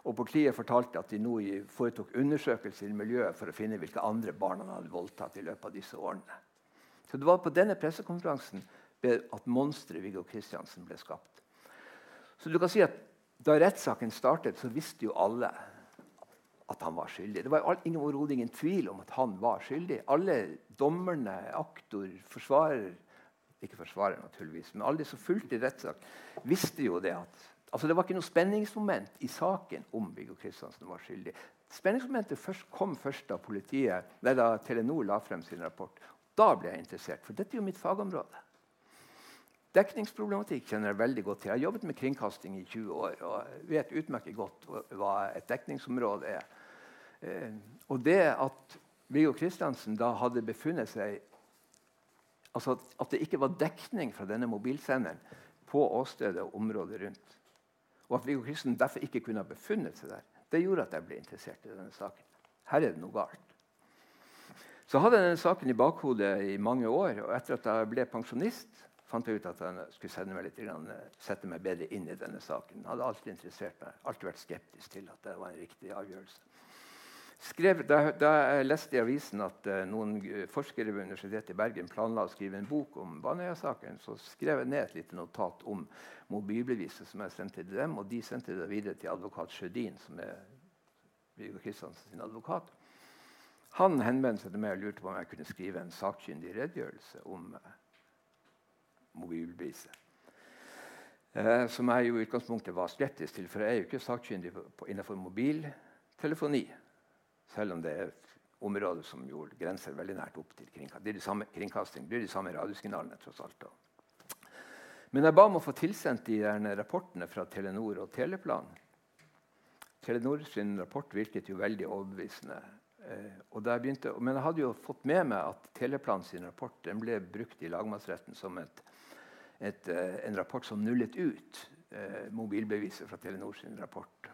Og politiet fortalte at de nå foretok undersøkelser i miljøet for å finne hvilke andre barn han hadde voldtatt i løpet av disse årene. Så det var på denne pressekonferansen at monsteret Viggo Kristiansen ble skapt. Så du kan si at Da rettssaken startet, så visste jo alle at han var skyldig. Det var ingen, ingen tvil om at han var skyldig. Alle dommerne, aktor, forsvarer Ikke forsvarer, naturligvis, men alle som fulgte rettssak, visste jo det at altså Det var ikke noe spenningsmoment i saken om Viggo Kristiansen var skyldig. Spenningsmomentet først, kom først da politiet, nei, da Telenor la frem sin rapport. Da ble jeg interessert, for dette er jo mitt fagområde. Dekningsproblematikk kjenner jeg veldig godt til. Jeg har jobbet med kringkasting i 20 år og vet utmerket godt hva- et dekningsområde er. Eh, og det at Viggo Kristiansen da hadde befunnet seg Altså at det ikke var dekning fra denne mobilsenderen på åstedet og området rundt, og at Viggo Kristiansen derfor ikke kunne ha befunnet seg der, det gjorde at jeg ble interessert i denne saken. Her er det noe galt. Så hadde jeg denne saken i bakhodet i mange år. Og etter at jeg ble pensjonist, fant jeg ut at jeg skulle meg, litt, sette meg bedre inn i denne saken. Jeg hadde alltid interessert meg, alltid vært skeptisk til at det var en riktig avgjørelse. Skrev, da, da jeg leste i avisen at uh, noen eh, forskere ved Universitetet i Bergen planla å skrive en bok om Baneheia-saken, så skrev jeg ned et lite notat om mobilbeviset som jeg sendte til dem. Og de sendte det videre til advokat Sjødin, som er Viggo Kristiansen advokat. Han henvendte seg til meg og lurte på om jeg kunne skrive en sakkyndig redegjørelse om eh, mobilbeviset. Eh, som jeg jo i utgangspunktet var skeptisk til, for jeg er jo ikke sakkyndig innenfor mobiltelefoni. Selv om det er et område som jo grenser veldig nært opp til kringkasting. Det er de samme, kringkasting, det er de samme tross alt. da. Men jeg ba om å få tilsendt de rapportene fra Telenor og Teleplan. Telenor sin rapport virket jo veldig overbevisende. Eh, jeg begynte, men jeg hadde jo fått med meg at Teleplan sin rapport ble brukt i lagmannsretten som et, et, eh, en rapport som nullet ut eh, mobilbeviset fra Telenor sin rapport.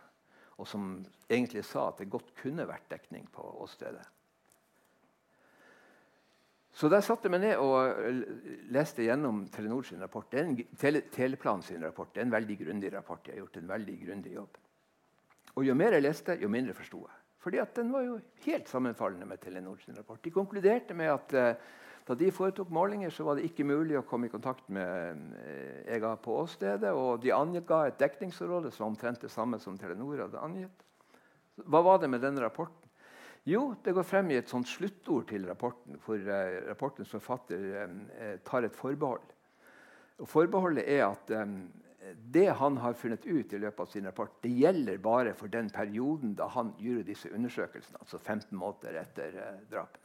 Og som egentlig sa at det godt kunne vært dekning på åstedet. Så der satte jeg meg ned og leste gjennom Telenor sin rapport, det er en, Tele, Teleplan sin rapport, det er en veldig grundig rapport. Jeg har gjort en veldig grundig jobb. Og jo mer jeg leste, jo mindre forsto jeg. Fordi at den var jo helt sammenfallende med Telenor sin rapport. De konkluderte med at eh, Da de foretok målinger, så var det ikke mulig å komme i kontakt med eh, EGA på åstedet. Og de anga et dekningsområde som omtrent det samme som Telenor hadde angitt. Hva var det med denne rapporten? Jo, det går frem i et sånt sluttord til rapporten, hvor eh, rapportens forfatter eh, tar et forbehold. Og Forbeholdet er at det han har funnet ut i løpet av sin rapport, det gjelder bare for den perioden da han gjorde disse undersøkelsene, altså 15 måneder etter drapene.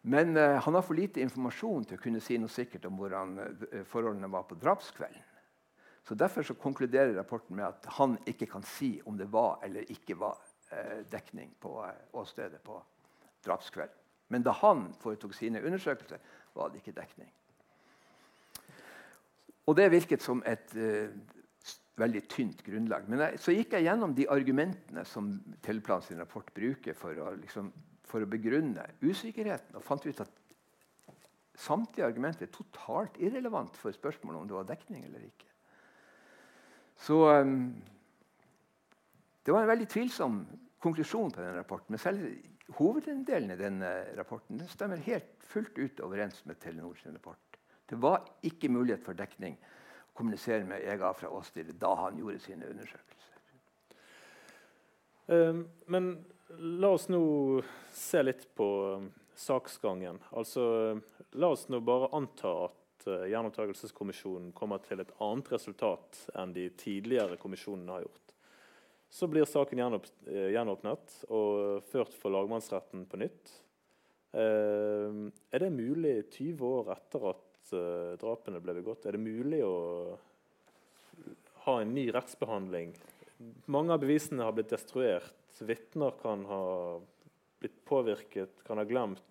Men eh, han har for lite informasjon til å kunne si noe sikkert om hvordan eh, forholdene var på drapskvelden. Så Derfor så konkluderer rapporten med at han ikke kan si om det var eller ikke var eh, dekning på åstedet på drapskvelden. Men da han foretok sine undersøkelser, var det ikke dekning. Og det virket som et uh, veldig tynt grunnlag. Men jeg, så gikk jeg gjennom de argumentene som Teleplan sin rapport bruker for å, liksom, for å begrunne usikkerheten, og fant ut at samtlige argumenter er totalt irrelevant for spørsmålet om det var dekning eller ikke. Så um, det var en veldig tvilsom konklusjon på den rapporten. Men selv hoveddelen i denne rapporten den stemmer helt fullt ut overens med Telenors rapport. Det var ikke mulighet for dekning å kommunisere med EGA fra Åstil da han gjorde sine undersøkelser.
Um, men la oss nå se litt på um, saksgangen. Altså, la oss nå bare anta at uh, Gjenopptakelseskommisjonen kommer til et annet resultat enn de tidligere kommisjonene har gjort. Så blir saken gjenopp, uh, gjenåpnet og ført for lagmannsretten på nytt. Uh, er det mulig 20 år etter at uh, drapene ble begått? Er det mulig å ha en ny rettsbehandling? Mange av bevisene har blitt destruert. Vitner kan ha blitt påvirket, kan ha glemt.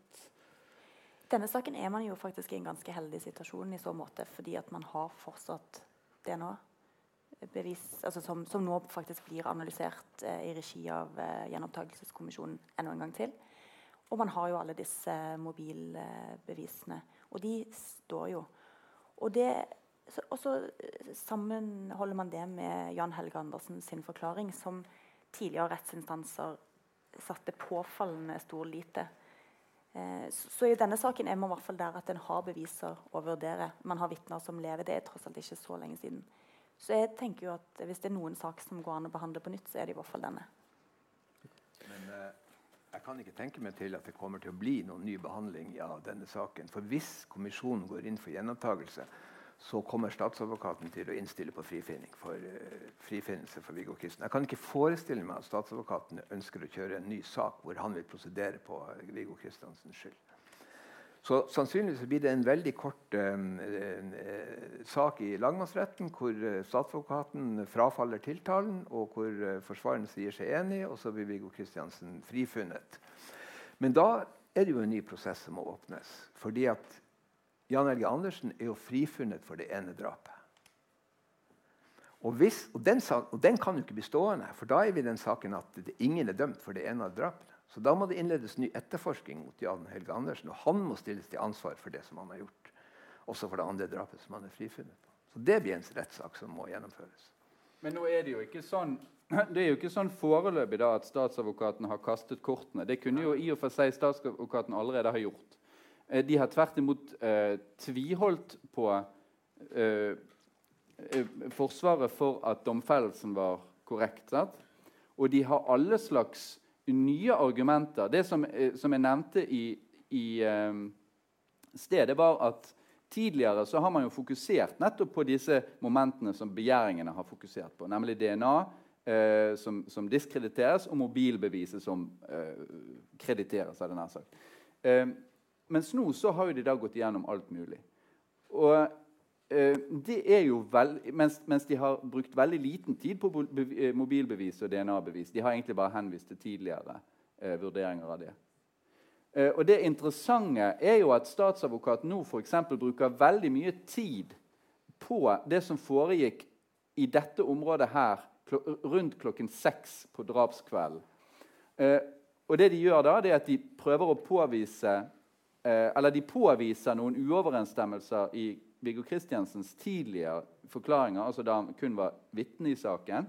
Denne saken er man jo faktisk i en ganske heldig situasjon i så måte, fordi at man har fortsatt DNA-bevis altså som, som, nå faktisk blir analysert eh, i regi av eh, Gjenopptakelseskommisjonen enda en gang til. Og man har jo alle disse mobilbevisene. Og de står jo. Og, det, og så eh, sammenholder man det med Jan Helge Andersen sin forklaring, som tidligere rettsinstanser satte påfallende stor lite. Eh, så i denne saken er man i hvert fall der at en har beviser å vurdere. Man har vitner som lever. Det er tross alt ikke så lenge siden. Så jeg tenker jo at hvis det er noen sak som går an å behandle på nytt, så er det i hvert fall denne.
Men... eh, jeg kan ikke tenke meg til at det kommer til å bli noen ny behandling av denne saken. For hvis kommisjonen går inn for gjenopptakelse, så kommer statsadvokaten til å innstille på frifinning for, uh, frifinnelse for Viggo Kristensen. Jeg kan ikke forestille meg at statsadvokaten ønsker å kjøre en ny sak hvor han vil prosedere på Viggo Kristiansens skyld. Så Sannsynligvis blir det en veldig kort uh, sak i lagmannsretten hvor statsadvokaten frafaller tiltalen, og hvor uh, forsvareren sier seg enig, og så blir Viggo Kristiansen frifunnet. Men da er det jo en ny prosess som må åpnes. fordi at Jan Helge Andersen er jo frifunnet for det ene drapet. Og, hvis, og, den, og, den, kan jo ikke bli stående, for da er vi i den saken at ingen er dømt for det ene av drapene. Så da må det innledes ny etterforskning mot Jan Helge Andersen. Og han må stilles til ansvar for det som han har gjort. Også for det andre drapet som han er frifunnet på. Så det blir en rettssak som må gjennomføres.
Men nå er det jo ikke sånn det er jo ikke sånn foreløpig da at statsadvokaten har kastet kortene. Det kunne jo i og for seg statsadvokaten allerede ha gjort. Eh, de har tvert imot eh, tviholdt på eh, Forsvaret for at domfellelsen var korrekt. Sant? Og de har alle slags nye argumenter. Det som, som jeg nevnte i, i um, sted, var at tidligere så har man jo fokusert nettopp på disse momentene som begjæringene har fokusert på, nemlig DNA. Eh, som, som, diskrediteres, og mobilbeviset som eh, krediteres. av denne sagt. Eh, mens nå så har jo de da gått igjennom alt mulig. Og Eh, det er jo vel, mens, mens, de har brukt veldig liten tid på eh, mobilbevis og DNA-bevis. De har egentlig bare henvist til tidligere eh, vurderinger av det. Eh, og Det interessante er jo at statsadvokaten nå for bruker veldig mye tid på det som foregikk i dette området her kl rundt klokken seks på drapskvelden. Eh, og det De gjør da, det er at de prøver å påvise eller de påviser noen uoverensstemmelser i Viggo Kristiansens tidligere forklaringer, altså da han kun var vitne i saken.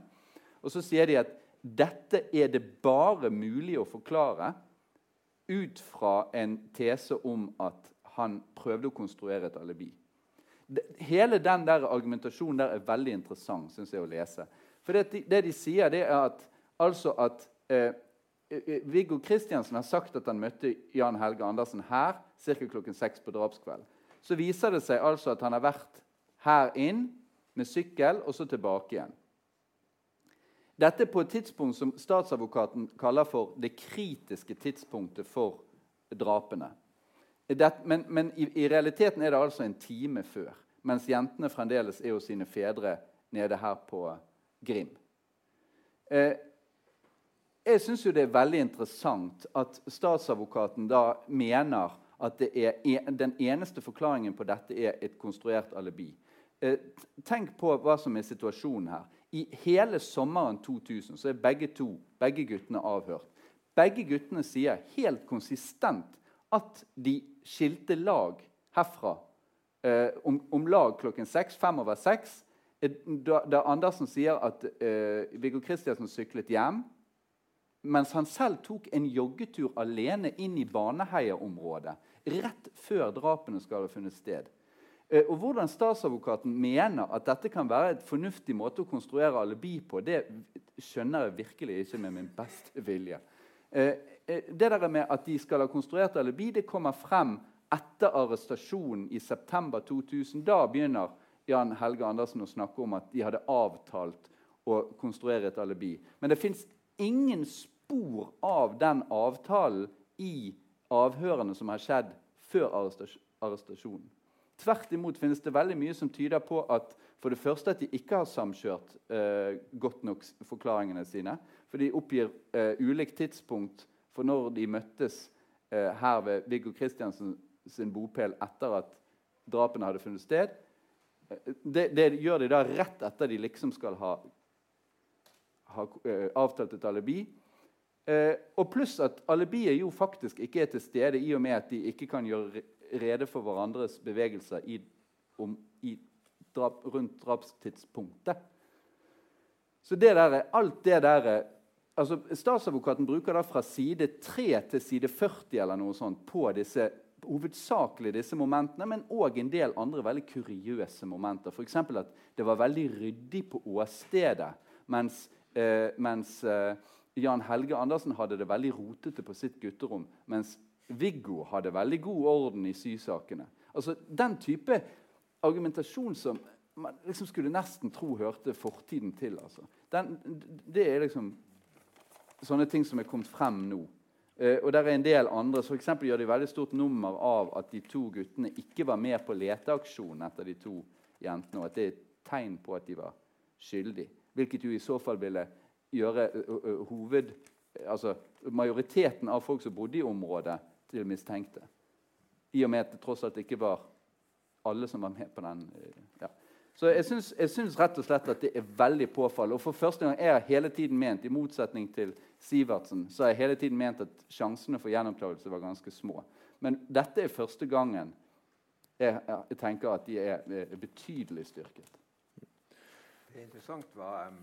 Og så sier de at dette er det bare mulig å forklare ut fra en tese om at han prøvde å konstruere et alibi. Hele den der argumentasjonen der er veldig interessant synes jeg, å lese. For det, det de sier, det er at, altså at eh, eh Viggo Kristiansen har sagt at han møtte Jan Helge Andersen her ca. klokken seks på drapskvelden. Så viser det seg altså at han har vært her inn med sykkel og så tilbake igjen. Dette er på et tidspunkt som statsadvokaten kaller for det kritiske tidspunktet for drapene. Det, men, men i, i, realiteten er det altså en time før, mens jentene fremdeles er hos sine fedre nede her på Grim. Eh, jeg syns det er veldig interessant at statsadvokaten da mener at er, den eneste forklaringen på dette er et konstruert alibi. Eh, tenk på hva som er situasjonen her. I hele sommeren 2000 så er begge to, begge guttene avhørt. Begge guttene sier helt konsistent at de skilte lag herfra eh, om, om, lag klokken seks, fem over seks. Eh, da, da, Andersen sier at Viggo Kristiansen syklet hjem, mens han selv tok en joggetur alene inn i Baneheia-området rett før drapene skal ha funnet sted. Eh, og Hvordan statsadvokaten mener at dette kan være et fornuftig måte å konstruere alibi på, det skjønner jeg virkelig ikke med min beste vilje. Eh, eh, det der med at de skal ha konstruert alibi, det kommer frem etter arrestasjonen i september 2000. Da begynner Jan Helge Andersen å snakke om at de hadde avtalt å konstruere et alibi. Men det fins ingen spor av den avtalen i avhørene som har skjedd før arrestasjonen. Tvert imot finnes det veldig mye som tyder på at for det første at de ikke har samkjørt eh, godt nok forklaringene sine. For de oppgir eh, ulikt tidspunkt for når de møttes eh, her ved Viggo Kristiansen sin bopel etter at drapene hadde funnet sted. Eh, det, det, gjør de da rett etter de liksom skal ha, ha eh, avtalt et alibi. Eh, og pluss at alibiet jo faktisk ikke er til stede i og med at de ikke kan gjøre rede for hverandres bevegelser i, om, i drap, rundt drapstidspunktet. Så det der, alt det der altså Statsadvokaten bruker da fra side 3 til side 40 eller noe sånt på disse, hovedsakelig disse momentene, men òg en del andre veldig kuriøse momenter. F.eks. at det var veldig ryddig på åstedet, mens, eh, mens eh, Jan Helge Andersen hadde det veldig rotete på sitt gutterom. Mens Viggo hadde veldig god orden i sysakene. Altså, Den type argumentasjon som man liksom skulle nesten tro hørte fortiden til. Altså. Den, det er liksom sånne ting som er kommet frem nå. Eh, og der er en del andre. For gjør de veldig stort nummer av at de to guttene ikke var med på leteaksjonen etter de to jentene, og at det er et tegn på at de var skyldige. Hvilket jo i så fall ville gjøre hoved... Altså majoriteten av folk som bodde i området, til mistenkte. I og med at det tross alt ikke var alle som var med på den. Ja. Så jeg syns, jeg syns, rett og slett at det er veldig påfallende. Og for første gang er jeg hele tiden ment, i motsetning til Sivertsen, så har jeg hele tiden ment at sjansene for gjennomklagelse var ganske små. Men dette er første gangen jeg, jeg tenker at de er, er, betydelig styrket.
Det er interessant hva um,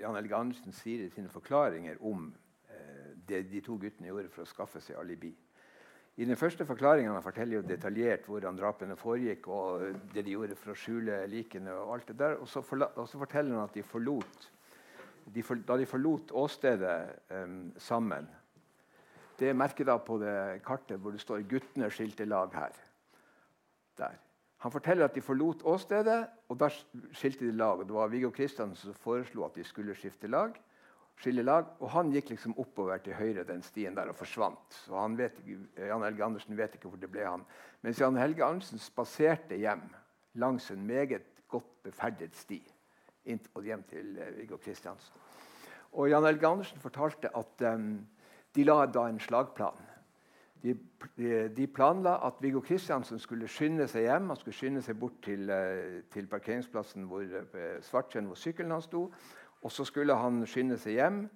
Jan Helge Andersen sier i sine forklaringer om eh, det de to guttene gjorde for å skaffe seg alibi. I den første forklaringen han forteller jo detaljert hvordan drapene foregikk, og det de gjorde for å skjule likene. Og alt det der, og så, og så forteller han at de forlot, de for, da de forlot åstedet eh, sammen Det merker da på det kartet hvor det står 'guttene skilte lag' her. Der. Han forteller at de forlot åstedet, og da skilte de lag. Det var Viggo Kristiansen som foreslo at de skulle skifte lag skille lag. Og han gikk liksom oppover til høyre den stien der og forsvant. Så han vet Jan Helge Andersen vet ikke hvor det ble han. Mens Jan Helge Andersen spaserte hjem langs en meget godt beferdet sti inn og hjem til uh, Viggo Kristiansen. Og Jan Helge Andersen fortalte at um, de la da en slagplan. De, de, planla at Viggo Kristiansen skulle skynde seg hjem. Han skulle skynde seg bort til, uh, til parkeringsplassen hvor uh, hvor sykkelen hans sto. Og så skulle han skynde seg hjem.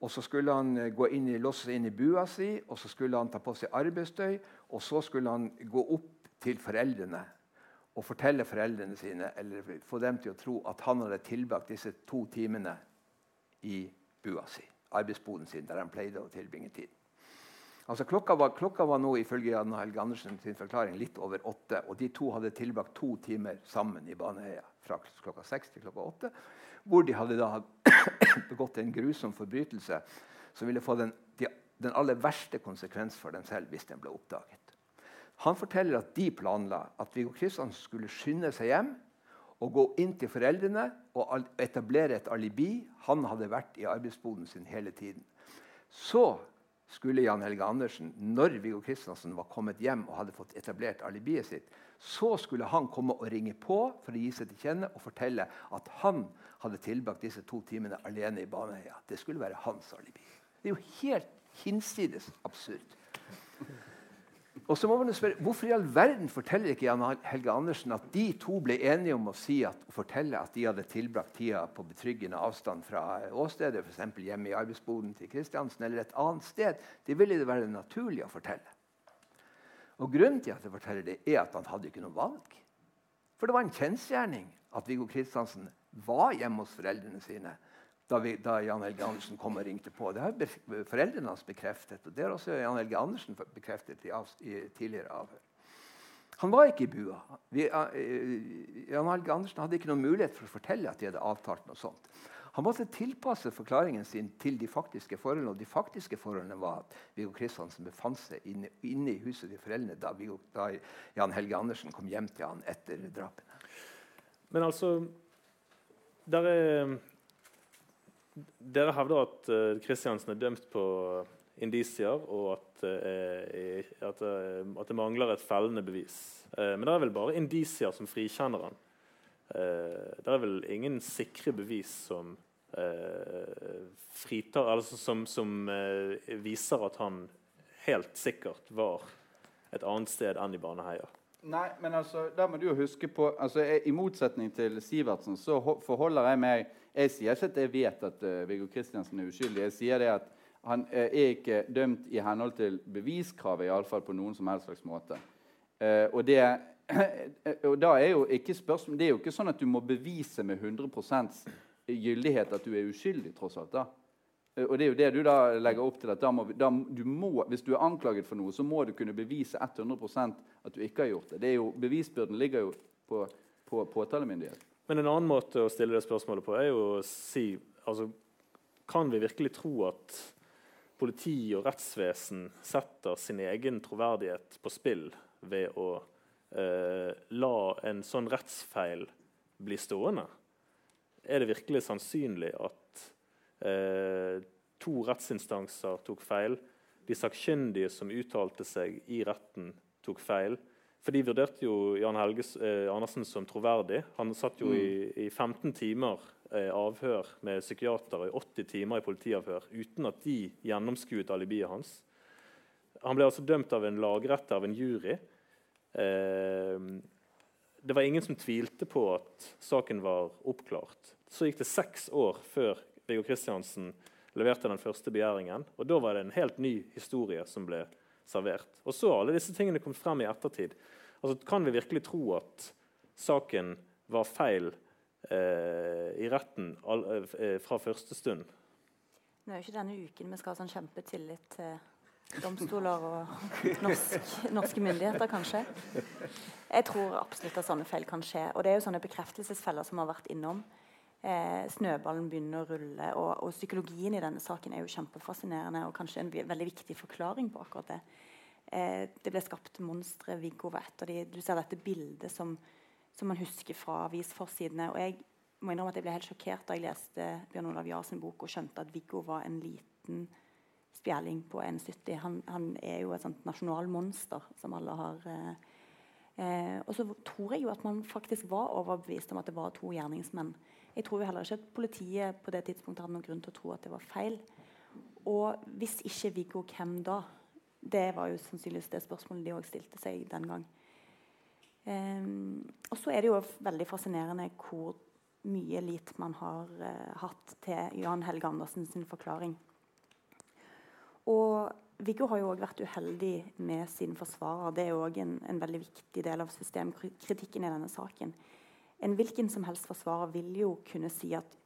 Og så skulle han eh, gå inn i, låse seg inn i bua si, og så skulle han ta på seg arbeidsstøy. Og så skulle han gå opp til foreldrene og fortelle foreldrene sine, eller få dem til å tro at han hadde tilbrakt disse to timene i bua si, arbeidsboden sin, der han pleide å tilbringe tid. Altså, klokka, var, klokka var nå ifølge Jan Helge Andersen sin forklaring litt over åtte. Og de to hadde tilbrakt to timer sammen i Baneheia fra klokka seks til klokka åtte. Hvor de hadde da begått en grusom forbrytelse som ville få den, den aller verste konsekvens for dem selv hvis den ble oppdaget. Han forteller at de planla at Viggo Kristiansen skulle skynde seg hjem og gå inn til foreldrene og etablere et alibi. Han hadde vært i arbeidsboden sin hele tiden. Så skulle Jan Helge Andersen, når Viggo Kristiansen var kommet hjem og hadde fått etablert alibiet sitt, så skulle han komme og ringe på for å gi seg til kjenne og fortelle at han hadde tilbrakt disse to timene alene i Baneheia. Det skulle være hans alibi. Det er jo helt hinsides absurd. Og så må man spørre, Hvorfor i all verden forteller ikke Jan Helge Andersen at de to ble enige om å si at, fortelle at de hadde tilbrakt tida på betryggende avstand fra åstedet, f.eks. hjemme i arbeidsboden til Kristiansen eller et annet sted? Det ville det være naturlig å fortelle. Og Grunnen til at jeg forteller det, er at han hadde ikke noe valg. For det var en kjensgjerning at Viggo Kristiansen var hjemme hos foreldrene sine da, vi, da, Jan Helge Andersen kom og ringte på. Det har foreldrene hans bekreftet. og Det har også Jan Helge Andersen bekreftet i, av, i tidligere avhør. Han var ikke i bua. Vi, uh, Jan Helge Andersen hadde ikke noen mulighet for å fortelle at de hadde avtalt noe sånt. Han måtte tilpasse forklaringen sin til de faktiske forholdene. Og de faktiske forholdene var at Viggo Kristiansen befant seg inne, inne, i huset til foreldrene da, Viggo, da Jan Helge Andersen kom hjem til han etter drapene.
Men altså der er dere hevder at Kristiansen eh, er dømt på indisier, og at, uh, at, det mangler et fellende bevis. men det er vel bare indisier som frikjenner han. det er vel ingen sikre bevis som fritar, altså som, som viser at han helt sikkert var et annet sted enn i Baneheia.
Nei, men altså, da må du jo huske på altså, jeg, I motsetning til Sivertsen så forholder jeg meg Jeg sier ikke at jeg vet at uh, Viggo Kristiansen er uskyldig. Jeg sier det at han uh, er ikke dømt i henhold til beviskravet, iallfall på noen som helst slags måte. Uh, og det og da er jo ikke spørsmål, Det er jo ikke sånn at du må bevise med 100% gyldighet at du er uskyldig. tross alt da. Og det er jo det du da legger opp til. at da må, da, du må, Hvis du er anklaget for noe, så må du kunne bevise 100 at du ikke har gjort det. det jo, bevisbyrden ligger jo på, på påtalemyndighet.
Men en annen måte å stille det spørsmålet på er jo å si altså, Kan vi virkelig tro at politi og rettsvesen setter sin egen troverdighet på spill ved å eh, la en sånn rettsfeil bli stående? Er det virkelig sannsynlig at Eh, to rettsinstanser tok feil. De sakkyndige som uttalte seg i retten, tok feil. For de vurderte jo Jan Helge eh, Andersen som troverdig. Han satt jo mm. i, i, 15 timer eh, avhør med psykiater og i 80 timer i politiavhør uten at de gjennomskuet alibiet hans. Han ble altså dømt av en lagretter, av en jury. Eh, det var ingen som tvilte på at saken var oppklart. Så gikk det seks år før Viggo Kristiansen leverte den første begjæringen. Og Da var det en helt ny historie som ble servert. Og så har alle disse tingene kommet frem i ettertid. Altså, kan vi virkelig tro at saken var feil eh, i retten all, eh, fra første stund?
Nå er jo ikke denne uken vi skal ha sånn kjempetillit til domstoler og norsk, norske myndigheter, kanskje. Jeg tror absolutt at sånne feil kan skje. Og det er jo sånne bekreftelsesfeller som har vært innom eh, snøballen begynner å rulle. Og, og, psykologien i denne saken er jo kjempefascinerende og kanskje en veldig viktig forklaring på akkurat det. Eh, det ble skapt monstre. Viggo var et av de. Du ser dette bildet som, som man husker fra avisforsidene. og jeg må innrømme at jeg ble helt sjokkert da jeg leste Bjørn Olav Jahrs bok og skjønte at Viggo var en liten spjelling på 1,70. Han, han, er jo et sånt nasjonalmonster som alle har eh, eh, Og så tror jeg jo at man faktisk var overbevist om at det var to gjerningsmenn. Jeg tror heller ikke at politiet på det tidspunktet hadde noen grunn til å tro at det var feil. Og hvis ikke Viggo, hvem da? Det var jo sannsynligvis det spørsmålet de òg stilte seg den gang. Um, og så er det jo veldig fascinerende hvor mye lit man har uh, hatt til Jan Helge Andersen sin forklaring. Og Viggo har jo òg vært uheldig med sin forsvarer. Det er òg en, en, veldig viktig del av systemkritikken i denne saken en hvilken som helst forsvarer vil jo kunne si at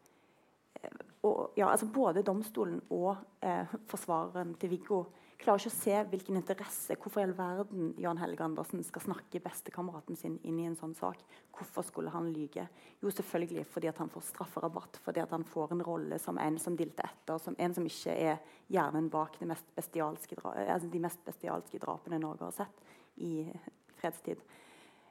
eh, og, ja, altså Både domstolen og eh, forsvareren til Viggo klarer ikke å se hvilken interesse Hvorfor i all verden Jan Helge Andersen skal snakke bestekameraten sin inn i en sånn sak. Hvorfor skulle han lyge? Jo, selvfølgelig fordi at han får strafferabatt. Fordi at han får en rolle som en som dilter etter. Som en som ikke er hjernen bak mest altså de mest bestialske drapene Norge har sett i fredstid.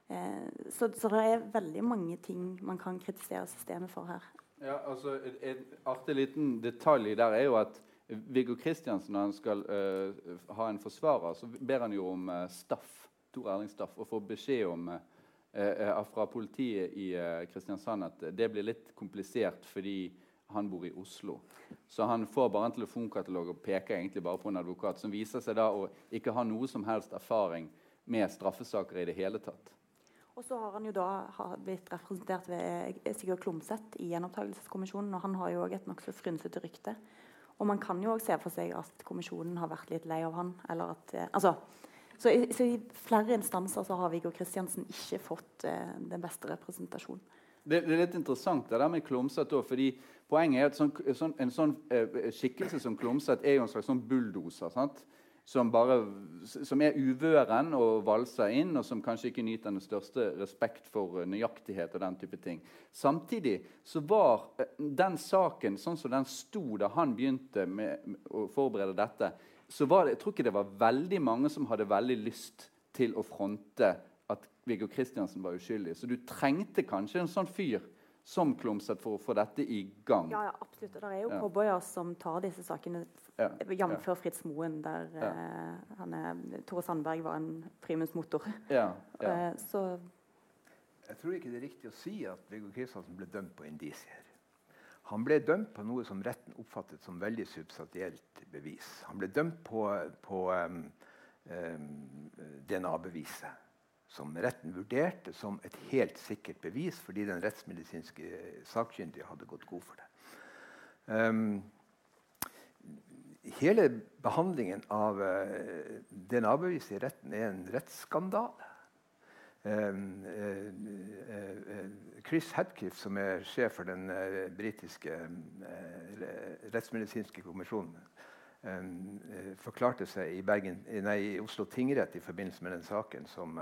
Eh, så, så, det er veldig mange ting man kan kritisere systemet for her.
Ja, altså En artig liten detalj der er jo at Viggo Kristiansen, når han skal uh, ha en forsvarer, så ber han jo om uh, Staff, Tor Erling Staff og får beskjed om uh, fra politiet i Kristiansand at det blir litt komplisert fordi han bor i Oslo. Så han får bare en telefonkatalog og peker egentlig bare på en advokat, som viser seg da å ikke ha noe som helst erfaring med straffesaker i det hele tatt.
Og så har han jo da blitt representert ved Sigurd Klomsæt i Gjenopptakelseskommisjonen. Og han har jo òg et nokså frynsete rykte. Og man kan jo òg se for seg at kommisjonen har vært litt lei av han. eller at, eh, altså, så i, så i, flere instanser så har Viggo Kristiansen ikke fått eh, den beste representasjonen.
Det, det, er litt interessant det der med Klomsæt òg. poenget er at sånn, sånn, en sånn eh, skikkelse som Klomsæt er jo en slags sånn bulldoser. sant? Som, bare, som er uvøren og valser inn, og som kanskje ikke nyter den største respekt for eh, nøyaktighet. og den type ting. Samtidig så var eh, den saken sånn som den sto da han begynte med, å forberede dette, så var det, jeg tror ikke det var veldig mange som hadde veldig lyst til å fronte at Viggo Kristiansen var uskyldig. Så du trengte kanskje en sånn fyr som Klomsæt for å få dette i gang.
Ja, ja absolutt. Det er jo ja. som tar disse sakene, ja. jf. Ja. Fritz Moen, der uh, han er, Tore Sandberg var en primus motor. Ja. Uh, så
Jeg tror ikke det er riktig å si at Viggo Kristiansen ble dømt på indisier. Han ble dømt på noe som retten oppfattet som veldig substantielt bevis. Han ble dømt på, på um, um, DNA-beviset som retten vurderte som et helt sikkert bevis fordi den rettsmedisinske sakkyndige hadde gått god for det. Um, hele behandlingen av uh, DNA-beviset i retten er en rettsskandale. Um, uh, uh, Chris Hadcliffe, som er sjef for den britiske rettsmedisinske kommisjonen, um, forklarte seg i, Bergen, nei, i, Oslo tingrett i forbindelse med den saken som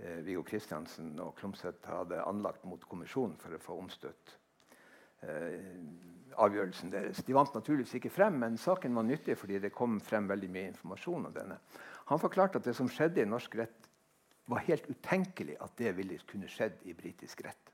eh, Viggo Kristiansen og Klomsæt hadde anlagt mot kommisjonen for å få omstøtt eh, avgjørelsen deres. De vant naturligvis ikke frem, men saken var nyttig fordi det kom frem veldig mye informasjon om denne. Han forklarte at det som skjedde i norsk rett, var helt utenkelig at det ville kunne skjedd i britisk rett.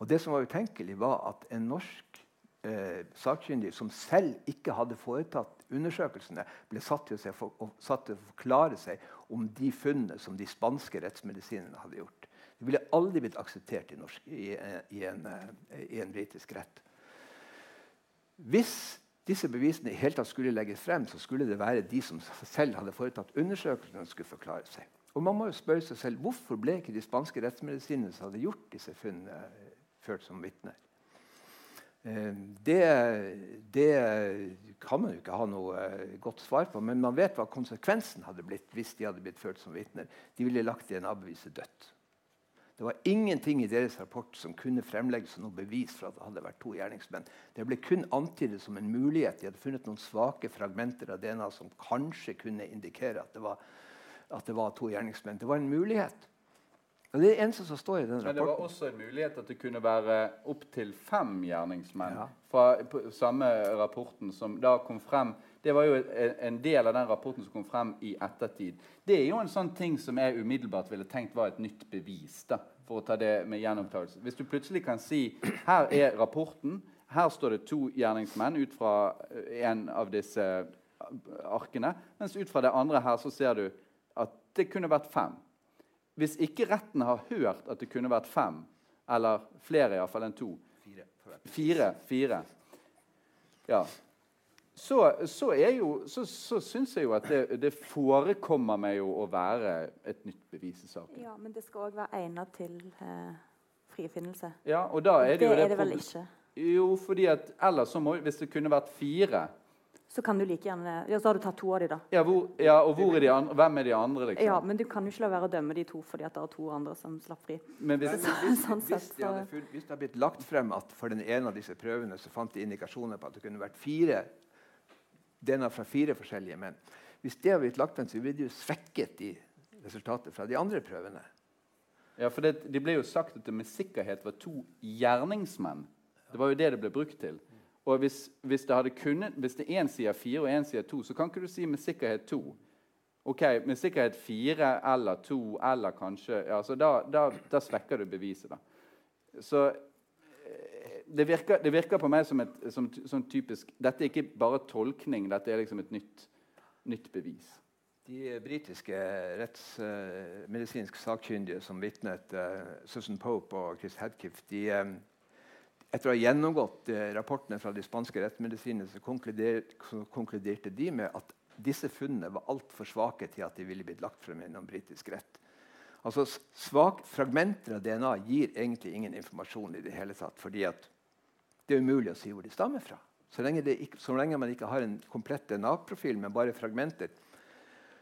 Og det som var utenkelig, var at en norsk eh, sakkyndig som selv ikke hadde foretatt undersøkelsene, ble satt til, for, satt til, å forklare seg om de funnene som de spanske rettsmedisinerne hadde gjort. Det ville aldri blitt akseptert i, norsk, i, i en, eh, i en britisk rett. Hvis disse bevisene i hele tatt skulle legges frem, så skulle det være de som selv hadde foretatt undersøkelsene, skulle forklare seg. Og man må jo spørre seg selv, Hvorfor ble ikke de spanske rettsmedisinerne som hadde gjort disse funnene, ført som vitner? Eh, det, det, kan man jo ikke ha noe eh, godt svar på, men man vet hva konsekvensen hadde blitt hvis de hadde blitt ført som vitner. De ville lagt DNA-beviset dødt. Det var ingenting i deres rapport som kunne fremlegges som noe bevis for at det hadde vært to gjerningsmenn. Det ble kun antydet som en mulighet. De hadde funnet noen svake fragmenter av DNA som kanskje kunne indikere at det var, at det var to gjerningsmenn. Det var en mulighet. Det er det eneste som står i den rapporten.
Men det var også en mulighet at det kunne være opptil fem gjerningsmenn ja. fra samme rapporten som da kom frem. Det var jo en del av den rapporten som kom frem i ettertid. Det er jo en sånn ting som jeg umiddelbart ville tenkt var et nytt bevis. da, for å ta det med gjenopptakelse. Hvis du plutselig kan si her er rapporten, her står det to gjerningsmenn ut fra eh, en av disse arkene, mens ut fra det andre her så ser du at det kunne vært fem. Hvis ikke retten har hørt at det kunne vært fem, eller flere iallfall enn to Fire. Fire, fire. Ja. Så, så, jo, så, så syns jeg jo at det, det, forekommer meg jo å være et nytt bevis i saken.
Ja, Men det skal òg være egnet til eh, frifinnelse.
Ja, og da er det, det jo
det er det vel ikke?
Jo, fordi at ellers så må Hvis det kunne vært fire
så kan du like gjerne ja, Så har du tatt to av de da.
Ja, hvor, ja og er andre, hvem er de andre? liksom?
Ja, Men du kan jo ikke la være å dømme de to fordi at det er to andre som slapp fri.
Men hvis, så, hvis, sånn hvis, det hadde, hvis, det hadde blitt lagt frem at for den ene av disse prøvene så fant de indikasjoner på at det kunne vært fire DNA fra fire forskjellige menn. Hvis det hadde blitt lagt frem, så ville det jo svekket de resultatet fra de andre prøvene.
Ja, for det, det ble jo sagt at det med sikkerhet var to gjerningsmenn. Det var jo det det ble brukt til. Og hvis, hvis det hadde kunnet, hvis det én sier fire og én sier to, så kan ikke du si med sikkerhet to. Ok, Med sikkerhet fire eller to eller kanskje ja, så da, da, da svekker du beviset. da. Så eh, det virker, det virker, på meg som et som, som typisk Dette er ikke bare tolkning, dette er liksom et nytt, nytt bevis.
De britiske rettsmedisinske uh, sakkyndige som vitnet, uh, Susan Pope og Chris Hadkiff, de, um, etter å ha gjennomgått uh, rapportene fra de spanske rettsmedisinene, så konkluderte, de med at disse funnene var altfor svake til at de ville blitt lagt frem gjennom britisk rett. Altså, svak, Fragmenter av DNA gir egentlig ingen informasjon i det hele tatt. fordi det er umulig å si hvor de stammer fra. Så lenge, ikke, så lenge man ikke har en komplett DNA-profil, men bare fragmenter.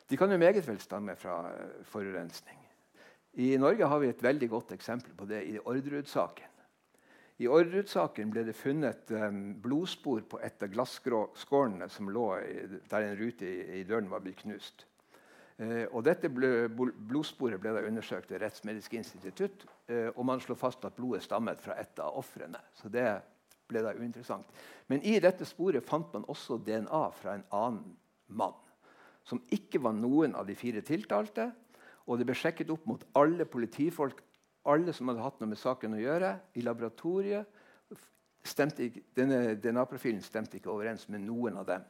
De kan jo meget vel stamme fra uh, forurensning. I Norge har vi et veldig godt eksempel på det i Orderud-saken. I Orderud-saken ble det funnet um, blodspor på et av glasskårene som lå der en rute i, døren var blitt knust. Eh, og dette blodsporet ble da undersøkt ved Rettsmedisinsk institutt, eh, og man slo fast at blodet stammet fra et av ofrene. Så det ble da uinteressant. Men i dette sporet fant man også DNA fra en annen mann. Som ikke var noen av de fire tiltalte. Og det ble sjekket opp mot alle politifolk alle som hadde hatt noe med saken å gjøre. I laboratoriet ikke, denne DNA-profilen stemte ikke overens med noen av dem.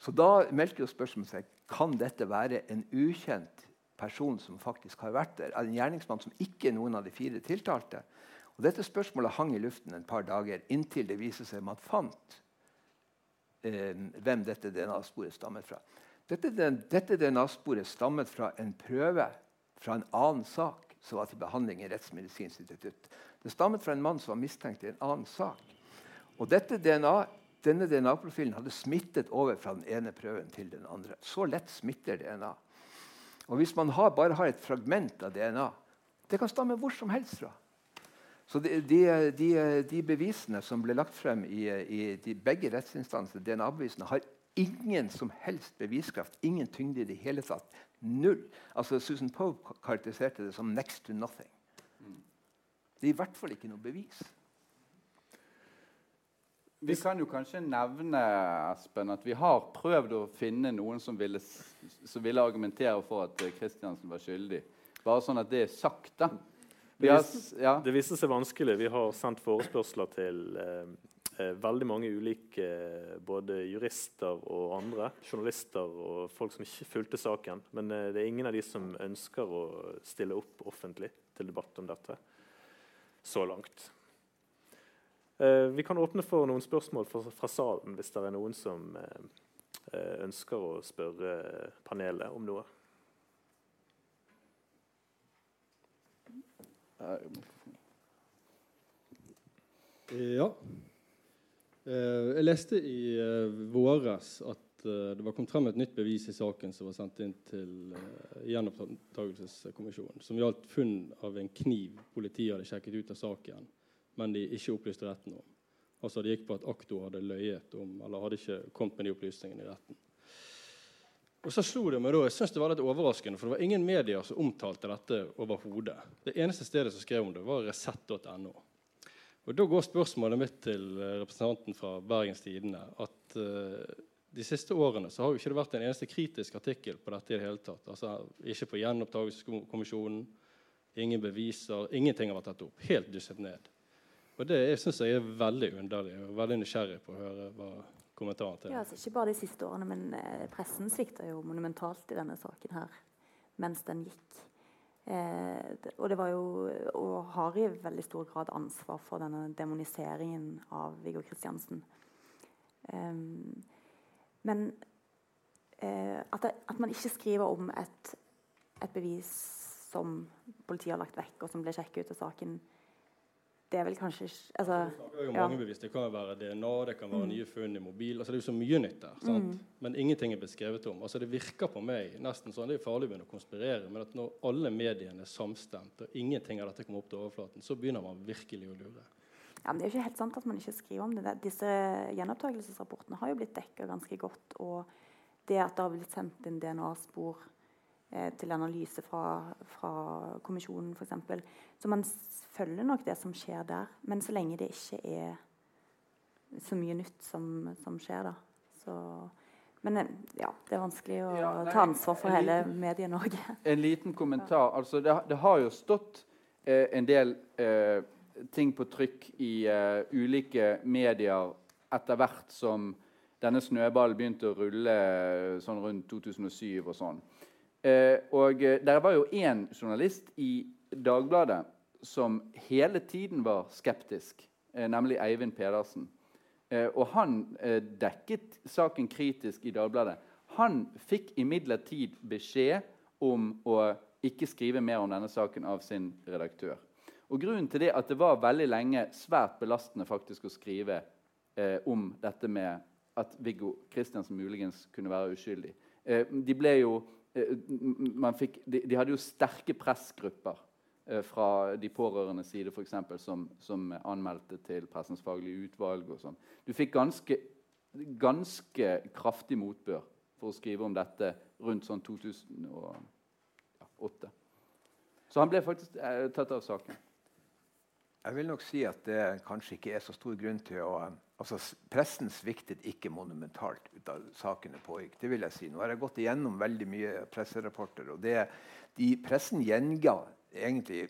Så da meldte jo spørsmålet seg kan dette være en ukjent person som faktisk har vært der. En gjerningsmann som ikke er noen av de fire tiltalte. Og Dette spørsmålet hang i luften en par dager inntil det viste seg man fant eh, hvem dette DNA-sporet stammet fra. Dette, dette DNA-sporet stammet fra en prøve fra en annen sak som var til behandling i Rettsmedisinsk institutt. Det stammet fra en mann som var mistenkt i en annen sak. Og DNA denne DNA-profilen hadde smittet over fra den ene prøven til den andre. Så lett smitter DNA. Og Hvis man har, bare har et fragment av DNA, det kan stamme hvor som helst fra. Så de, de, de, de bevisene som ble lagt frem i, i begge rettsinstansene, DNA-bevisene, har ingen som helst beviskraft. Ingen tyngde i det hele tatt. Null. Altså Susan Pope karakteriserte det som 'next to nothing'. Det er i hvert fall ikke noe bevis.
Vi kan jo kanskje nevne Espen, at vi har prøvd å finne noen som ville, som ville argumentere for at Kristiansen var skyldig. Bare sånn at det er sagt. da.
Det viste, ja. det viste seg vanskelig. Vi har sendt forespørsler til eh, eh, veldig mange ulike eh, både jurister og andre. Journalister og folk som ikke fulgte saken. Men eh, det er ingen av de som ønsker å stille opp offentlig til debatt om dette så langt. Eh, vi kan åpne for noen spørsmål fra, fra salen hvis det er noen som eh, eh, ønsker å spørre panelet om noe.
Ja. Jeg leste i våres at det var kommet frem et nytt bevis i saken som var sendt inn til gjenopptakelseskommisjonen, som gjaldt funn av en kniv politiet hadde sjekket ut av saken men de ikke opplyste retten om. Altså Det gikk på at aktor hadde løyet om, eller hadde ikke kommet med de opplysningene i retten. Og så slo det meg da, Jeg synes det var litt overraskende, for det var ingen medier som omtalte dette overhodet. Det eneste stedet som skrev om det, var resett.no. Og Da går spørsmålet mitt til eh, representanten fra Bergens Tidende at uh, de siste årene så har jo ikke det vært en eneste kritisk artikkel på dette i det hele tatt. Altså Ikke på Gjenopptakelseskommisjonen, ingen beviser, ingenting har vært tatt opp. Helt dysset ned. Og Det syns jeg er veldig underlig. og veldig nysgjerrig på å høre hva kommentaren til
ja, altså, Ikke bare de siste årene, men eh, pressen svikta jo monumentalt i denne saken her mens den gikk. Eh, og det var jo Og har i veldig stor grad ansvar for denne demoniseringen av Viggo Kristiansen. Eh, men eh, at, det, at, man ikke skriver om et, et bevis som politiet har lagt vekk, og som ble sjekket ut av saken, det er vel kanskje altså,
Det er mange bevis. Det kan være DNA, det kan være mm. nye funn i mobil. altså Det er jo så mye nytt der. Mm. Men ingenting er beskrevet om. altså Det virker på meg nesten sånn, det er farlig å begynne å konspirere, men at når alle mediene er samstemt, og ingenting av dette kommer opp til overflaten, så begynner man virkelig å lure.
ja, Det er jo ikke helt sant at man ikke skriver om det. Disse gjenopptakelsesrapportene har jo blitt dekka ganske godt. Og det at det har blitt sendt inn DNA-spor til analyse fra, fra kommisjonen f.eks. Så man følger nok det som skjer der. Men så lenge det ikke er så mye nytt som, som skjer, da. Så, men eh, ja, det er vanskelig å
Ja, nei,
ta ansvar for hele Medie-Norge.
En liten kommentar. Altså, det, det har jo stått eh, en del eh, ting på trykk i eh, ulike medier etter hvert som denne snøballen begynte å rulle eh, sånn rundt 2007 og sånn. Eh, og eh, der var jo én journalist i Dagbladet som hele tiden var skeptisk, eh, nemlig Eivind Pedersen. Og han dekket saken kritisk i Dagbladet. Han fikk imidlertid beskjed om å ikke skrive mer om denne saken av sin redaktør. Og Grunnen til det at det var veldig lenge svært belastende faktisk å skrive eh, om dette med at Viggo Kristiansen muligens kunne være uskyldig. Eh, de ble jo fikk, de, de hadde jo sterke pressgrupper eh, fra de pårørendes side for eksempel, som, som anmeldte til Pressens faglige utvalg. og sånn. Du fikk ganske, ganske kraftig motbør for å skrive om dette rundt sånn 2008. Så han ble faktisk eh, tatt av saken.
Jeg vil nok si at det kanskje ikke er så stor grunn til å altså Pressen sviktet ikke monumentalt da sakene pågikk. det vil jeg si. Nå har jeg gått igjennom veldig mye presserapporter. og det, de Pressen gjenga egentlig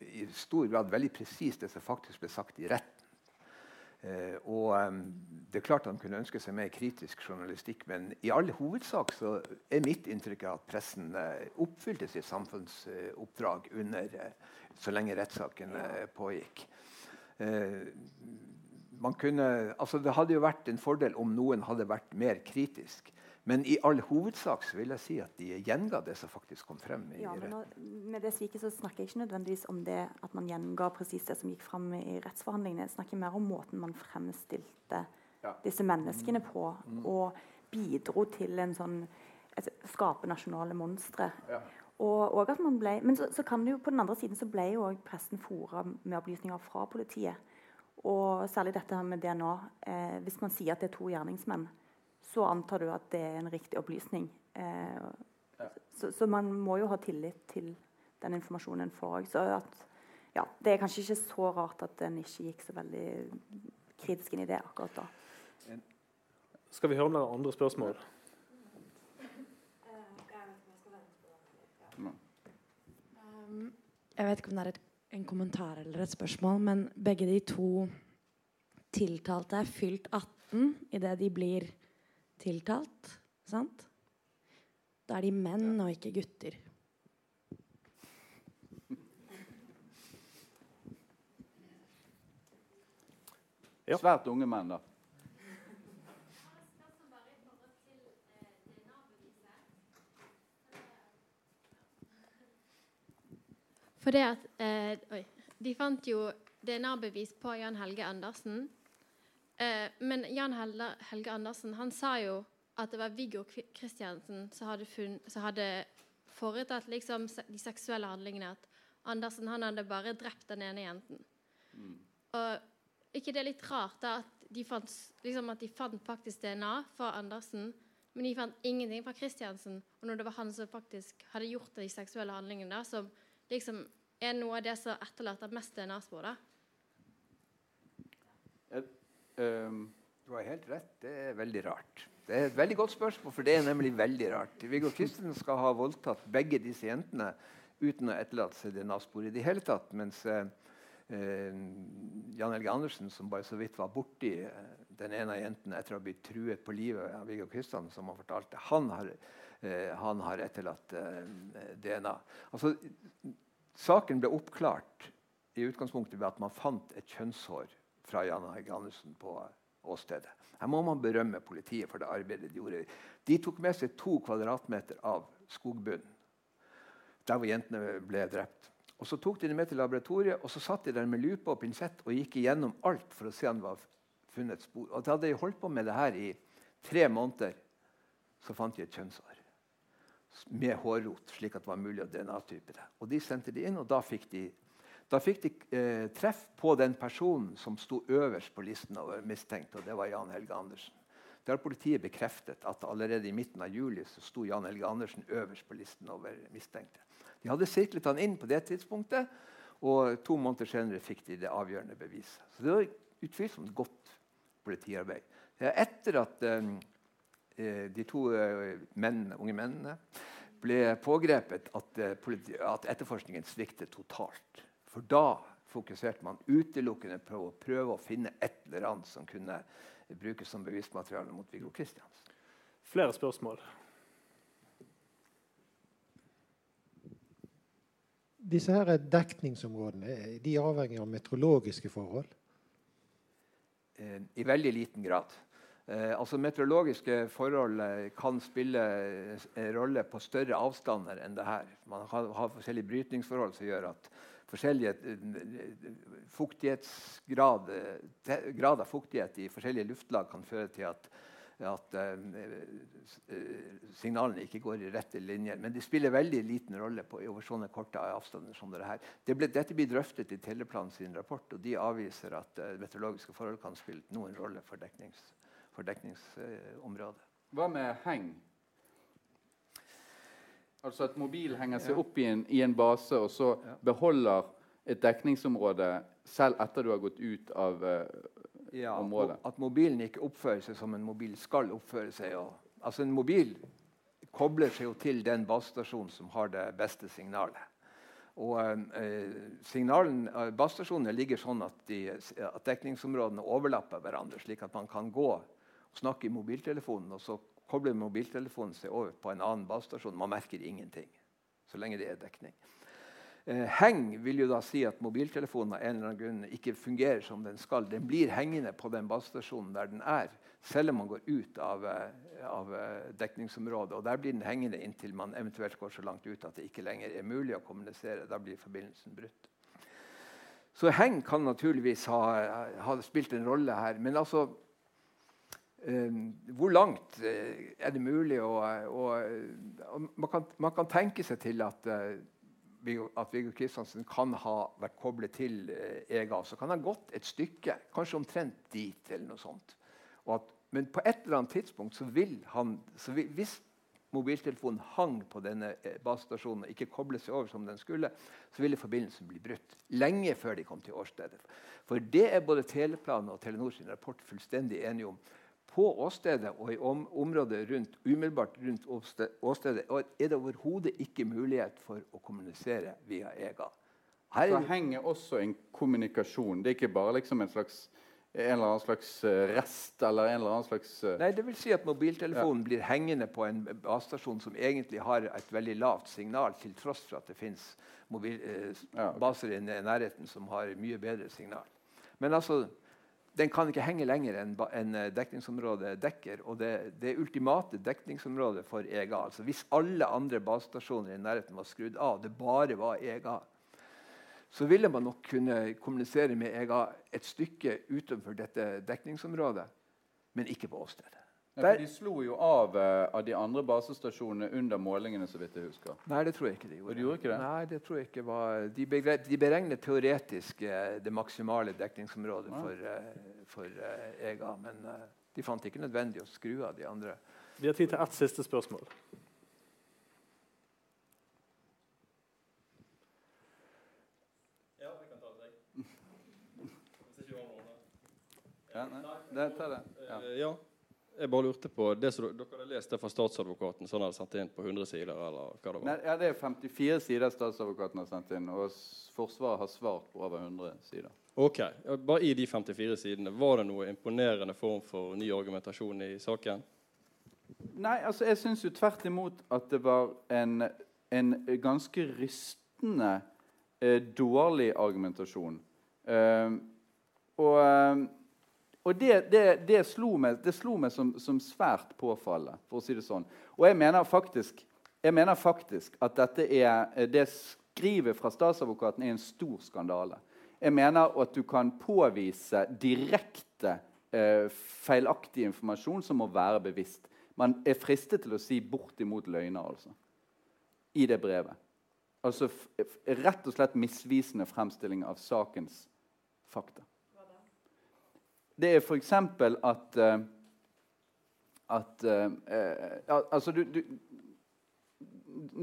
i, stor grad veldig presist det som faktisk ble sagt i retten. Eh, og eh, Det er klart han kunne ønske seg mer kritisk journalistikk, men i all hovedsak så er mitt inntrykk at pressen eh, oppfylte sitt samfunnsoppdrag under eh, så lenge rettssaken eh, pågikk. Eh, kunne, altså det hadde jo vært en fordel om noen hadde vært mer kritisk. Men i all hovedsak så vil jeg si at de gjenga det som faktisk kom frem. i
Ja, men nå, med det sviket så snakker jeg ikke nødvendigvis om det at man gjenga presis det som gikk frem i rettsforhandlingene. Jeg snakker mer om måten man fremstilte
Ja.
disse menneskene på, og bidro til en sånn et, skape nasjonale monstre.
Ja.
Og, og at man ble, men så, så kan det jo på den andre siden så ble jo også pressen fora med opplysninger fra politiet. Og særlig dette her med DNA. Eh, hvis man sier at det er to gjerningsmenn, så antar du at det er en riktig opplysning. Eh, så, så man må jo ha tillit til den informasjonen en får. Så at, ja, det er kanskje ikke så rart at en ikke gikk så veldig kritisk inn i det akkurat da.
Skal vi høre om det er andre spørsmål?
Um, Jeg vet ikke om det er et, en kommentar eller et spørsmål, men begge de to tiltalte er fylt 18 idet de blir tiltalt. Sant? Da er de menn og ikke gutter.
Ja.
Svært unge menn, da.
For det at eh, Oi. De fant jo DNA-bevis på Jan Helge Andersen. Eh, men Jan Helge, Andersen han sa jo at det var Viggo Kristiansen som hadde, som hadde foretatt liksom, de seksuelle handlingene. At Andersen han hadde bare drept den ene jenten. Og ikke det er litt rart da at de fant, liksom at de fant faktisk DNA fra Andersen, men de fant ingenting fra Kristiansen. Og når det var han som faktisk hadde gjort de seksuelle handlingene, da, som liksom er noe av det som etterlater mest DNA-spor, da.
Um,
Du har helt rett. Det er veldig rart. Det er et veldig godt spørsmål, for det er nemlig veldig rart. Viggo Kristensen skal ha voldtatt begge disse jentene uten å etterlate seg DNA-spor i det hele tatt. Mens Uh, Jan Helge Andersen, som bare så vidt var borti uh, den ene av jentene etter å ha blitt truet på livet av Viggo Kristian, som han fortalte, han har, uh, han har etterlatt eh, DNA. Altså, saken ble oppklart i utgangspunktet ved at man fant et kjønnshår fra Jan Helge Andersen på åstedet. Her må man berømme politiet for det arbeidet de gjorde. De tok med seg to kvadratmeter av skogbunnen der hvor jentene ble drept. Og Så tok de det med til laboratoriet og så satt de der med lupe og pinsett og gikk igjennom alt for å se om det var funnet spor. Og Da hadde de holdt på med det her i tre måneder, så fant de et kjønnshår med hårrot, slik at det var mulig å DNA-type det. Og De sendte det inn, og da fikk de Da fikk de eh, treff på den personen som sto øverst på listen over mistenkte, og det var Jan Helge Andersen. Det har politiet bekreftet at allerede i midten av juli så sto Jan Helge Andersen øverst på listen over mistenkte. De hadde sirklet han inn på det tidspunktet, og to måneder senere fikk de det avgjørende beviset. Så det var utvilsomt godt politiarbeid. Er etter at eh de to eh, mennene, unge mennene ble pågrepet, at, eh, politi, at etterforskningen sviktet totalt. For da fokuserte man utelukkende på å prøve å finne et eller annet som kunne brukes som bevismateriale mot Viggo Kristiansen.
Flere spørsmål?
Disse her dekningsområdene de avhenger av meteorologiske forhold?
Eh, I veldig liten grad. Eh, altså Meteorologiske forhold eh, kan spille en rolle på større avstander enn det her. Man har, har forskjellige brytningsforhold som gjør at forskjellige fuktighetsgrad grad av fuktighet i forskjellige luftlag kan føre til at, at signalene ikke går i rette linjer. Men de spiller veldig liten rolle på, over sånne korte avstander som det her. Det ble, dette blir drøftet i Teleplan sin rapport, og de avviser at meteorologiske forhold kan spille noen rolle for, deknings, for dekningsområdet. Uh,
Hva med heng? Altså at mobil henger seg opp i en, i en base, og så beholder et dekningsområde selv etter du har gått ut av uh, ja, området.
At mobilen ikke oppfører seg som en mobil skal oppføre seg. Og, altså En mobil kobler seg jo til den basestasjonen som har det beste signalet. Og eh, signalen, eh, Basestasjonene ligger sånn at, de, at, dekningsområdene overlapper hverandre, slik at man kan gå snakke i mobiltelefonen, og så kobler mobiltelefonen seg over på en annen basestasjon. Man merker ingenting så lenge det er dekning. Eh, heng vil jo da si at mobiltelefonen av en eller annen grunn ikke fungerer som den skal. Den blir hengende på den basestasjonen der den er, selv om man går ut av, eh, av eh, dekningsområdet. Og Der blir den hengende inntil man eventuelt går så langt ut at det ikke lenger er mulig å kommunisere. Da blir forbindelsen brutt. Så heng kan naturligvis ha, ha spilt en rolle her. Men altså hvor langt eh, er det mulig å, å man, kan, man, kan, tenke seg til at, uh, at Viggo Kristiansen kan ha vært koblet til uh, EGA. Så kan han gått et stykke, kanskje omtrent dit. eller noe sånt. At, men på et eller annet tidspunkt så vil han så vil, Hvis mobiltelefonen hang på denne basestasjonen og ikke koblet seg over som den skulle, så ville forbindelsen bli brutt lenge før de kom til åstedet. For det er både Teleplanen og Telenor sin rapport fullstendig enige om på åstedet og i om, området rundt, umiddelbart rundt åstedet er det overhodet ikke mulighet for å kommunisere via EGA.
Her Så henger også en kommunikasjon. Det er ikke bare liksom en slags en eller annen slags eh, rest eller en eller annen slags uh...
Nei, det vil si at mobiltelefonen ja. blir hengende på en basestasjon som egentlig har et veldig lavt signal, til tross for at det fins eh, ja, okay. baser i nærheten som har mye bedre signal. Men altså, den kan ikke henge lenger enn en eh, dekningsområdet dekker. Og det, det ultimate dekningsområdet for EGA altså Hvis alle andre basestasjoner i nærheten var skrudd av, det bare var EGA, så ville man nok kunne kommunisere med EGA et stykke utenfor dette dekningsområdet, men ikke på åstedet.
Ja, de slo jo av uh, av de andre basestasjonene under målingene. så vidt jeg husker.
Nei, det tror jeg ikke de gjorde.
Og de gjorde ikke det?
Nei, det tror jeg ikke var... De, begre... de beregnet teoretisk uh, det maksimale dekningsområdet ja. for, uh, for EGA. Men de fant ikke nødvendig å skru av de andre.
Vi har tid til ett siste spørsmål.
Ja, vi kan ta det. Hvis ikke du har noe
Ja, nei. Det, ta det.
Ja. ja. Jeg bare lurte på, det som Dere hadde lest det fra statsadvokaten sånn han hadde sendt inn på 100 sider? eller hva Det var?
Nei, ja, det er 54 sider statsadvokaten har sendt inn, og Forsvaret har svart på over 100 sider.
Ok, Bare i de 54 sidene, var det noe imponerende form for ny argumentasjon i saken?
Nei, altså jeg syns jo tvert imot at det var en, en ganske rystende eh, dårlig argumentasjon. Eh, og... Eh, og det, det, det, slo meg, det slo meg som, som, svært påfallende, for å si det sånn. Og jeg mener faktisk, jeg mener faktisk at dette er, det skrivet fra statsadvokaten er en stor skandale. Jeg mener at du kan påvise direkte eh, feilaktig informasjon som må være bevisst. Man er fristet til å si bortimot løgner altså, i det brevet. Altså rett og slett misvisende fremstilling av sakens fakta. Det er f.eks. at at uh, uh, Altså, du, du,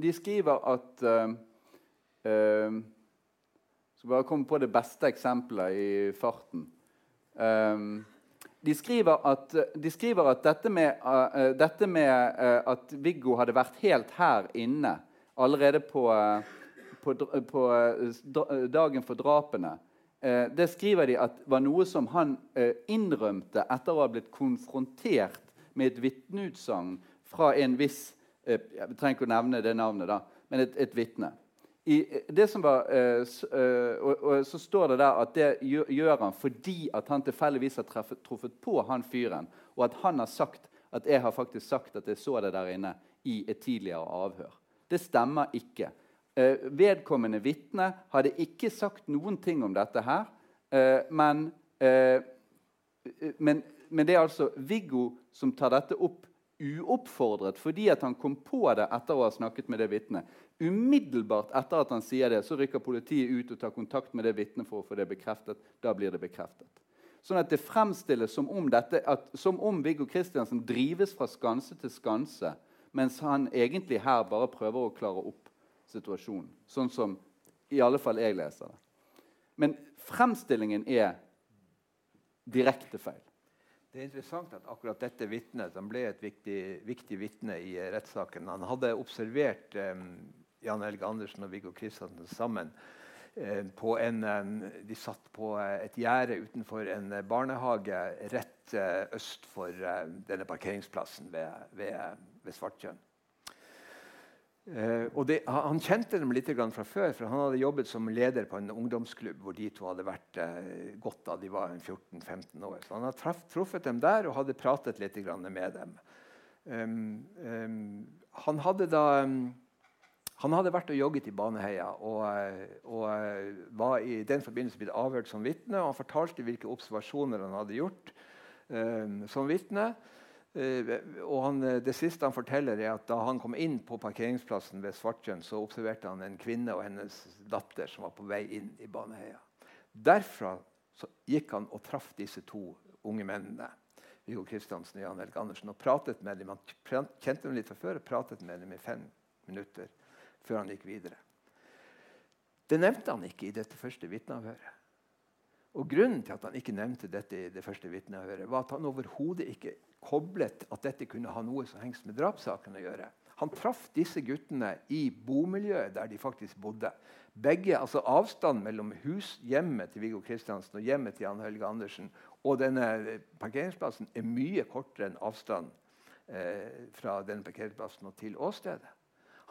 De skriver at Skal bare komme på det beste eksempelet i farten. Um, de skriver at, de skriver at dette med, uh, dette med uh, at Viggo hadde vært helt her inne allerede på, uh, på, på dagen for drapene, det skriver de at var noe som han innrømte etter å ha blitt konfrontert med et vitneutsagn fra en viss Jeg trenger ikke å nevne det navnet, da, men et, et vitne. Som var, uh, og, Så står det der at det gjør, han fordi at han tilfeldigvis har truffet på han fyren, og at han har sagt at jeg har faktisk sagt at jeg så det der inne i et tidligere avhør. Det stemmer ikke. Uh, vedkommende vitne hadde ikke sagt noen ting om dette her. eh, men, men, men, det er altså Viggo som tar dette opp uoppfordret fordi at han kom på det etter å ha snakket med det vitnet. Umiddelbart etter at han sier det, så rykker politiet ut og tar kontakt med det vitnet for å få det bekreftet. Da blir det bekreftet. Sånn at det fremstilles som om, dette, at, som om Viggo Kristiansen drives fra skanse til skanse, mens han egentlig her bare prøver å klare opp situasjonen. Sånn som i alle fall jeg leser det. Men fremstillingen er direkte feil.
Det er interessant at akkurat dette vitnet, han ble et viktig, viktig vitne i rettssaken, han hadde observert um, Jan Helge Andersen og Viggo Kristiansen sammen. Eh, en, de satt på eh, et gjerde utenfor en eh, barnehage rett øst for denne parkeringsplassen ved, ved, ved Svartkjønn. Og det, han kjente dem litt fra før, for han hadde jobbet som leder på en ungdomsklubb hvor de to hadde vært godt da de var 14-15 år. Så han hadde truffet dem der og hadde pratet litt med dem. Um, um, han hadde da um, han hadde vært og jogget i Baneheia og, eh, og eh, var i den forbindelse blitt avhørt som vitne. Han fortalte hvilke observasjoner han hadde gjort som vitne. Uh, og han, det siste han forteller, er at da han kom inn på parkeringsplassen ved Svartkjønn, så observerte han en kvinne og hennes datter som var på vei inn i Baneheia. Derfra gikk han og traff disse to unge mennene. Viggo Kristiansen og Jan Helge Andersen, og pratet med dem. Han kjente dem litt fra før og pratet med dem i fem minutter før han gikk videre. Det nevnte han ikke i dette første vitneavhøret. Og Grunnen til at han ikke nevnte dette i det første vitneavhøret, var at han overhodet ikke koblet at dette kunne ha noe som hengst med drapssaken å gjøre. Han traff disse guttene i bomiljøet der de faktisk bodde. Begge, altså Avstanden mellom hus, hjemmet til Viggo Kristiansen og hjemmet til Jan Helge Andersen og denne parkeringsplassen er mye kortere enn avstand eh, fra denne parkeringsplassen og til åstedet.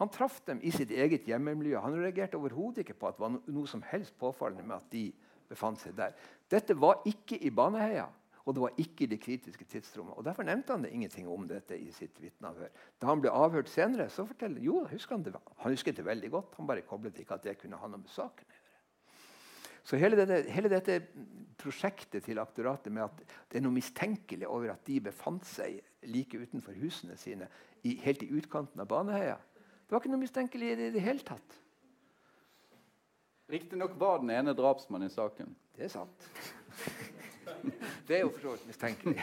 Han traff dem i sitt eget hjemmemiljø. Han reagerte overhodet ikke på at det var noe som helst påfallende med at de befant seg der. Dette var ikke i Baneheia, og det var ikke i det kritiske tidsrommet. og Derfor nevnte han det ingenting om dette i sitt vitneavhør. Da han ble avhørt senere, så forteller jo, husker han det, han husket det veldig godt. Han bare koblet ikke at det kunne ha noe med saken å gjøre. Så hele dette, hele dette, prosjektet til aktoratet med at det er noe mistenkelig over at de befant seg like utenfor husene sine, i, helt i utkanten av Baneheia, det var ikke noe mistenkelig i det i det hele tatt.
Riktignok var den ene drapsmannen i saken.
Det er sant. det er jo for så vidt mistenkelig.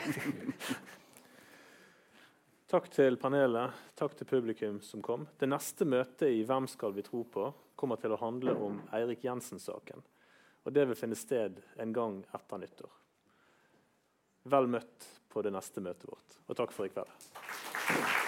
Takk til panelet, takk til publikum som kom. Det neste møtet i Hvem skal vi tro på? kommer til å handle om Eirik Jensen-saken. Og Det vil finne sted en gang etter nyttår. Vel møtt på det neste møtet vårt, og takk for i kveld.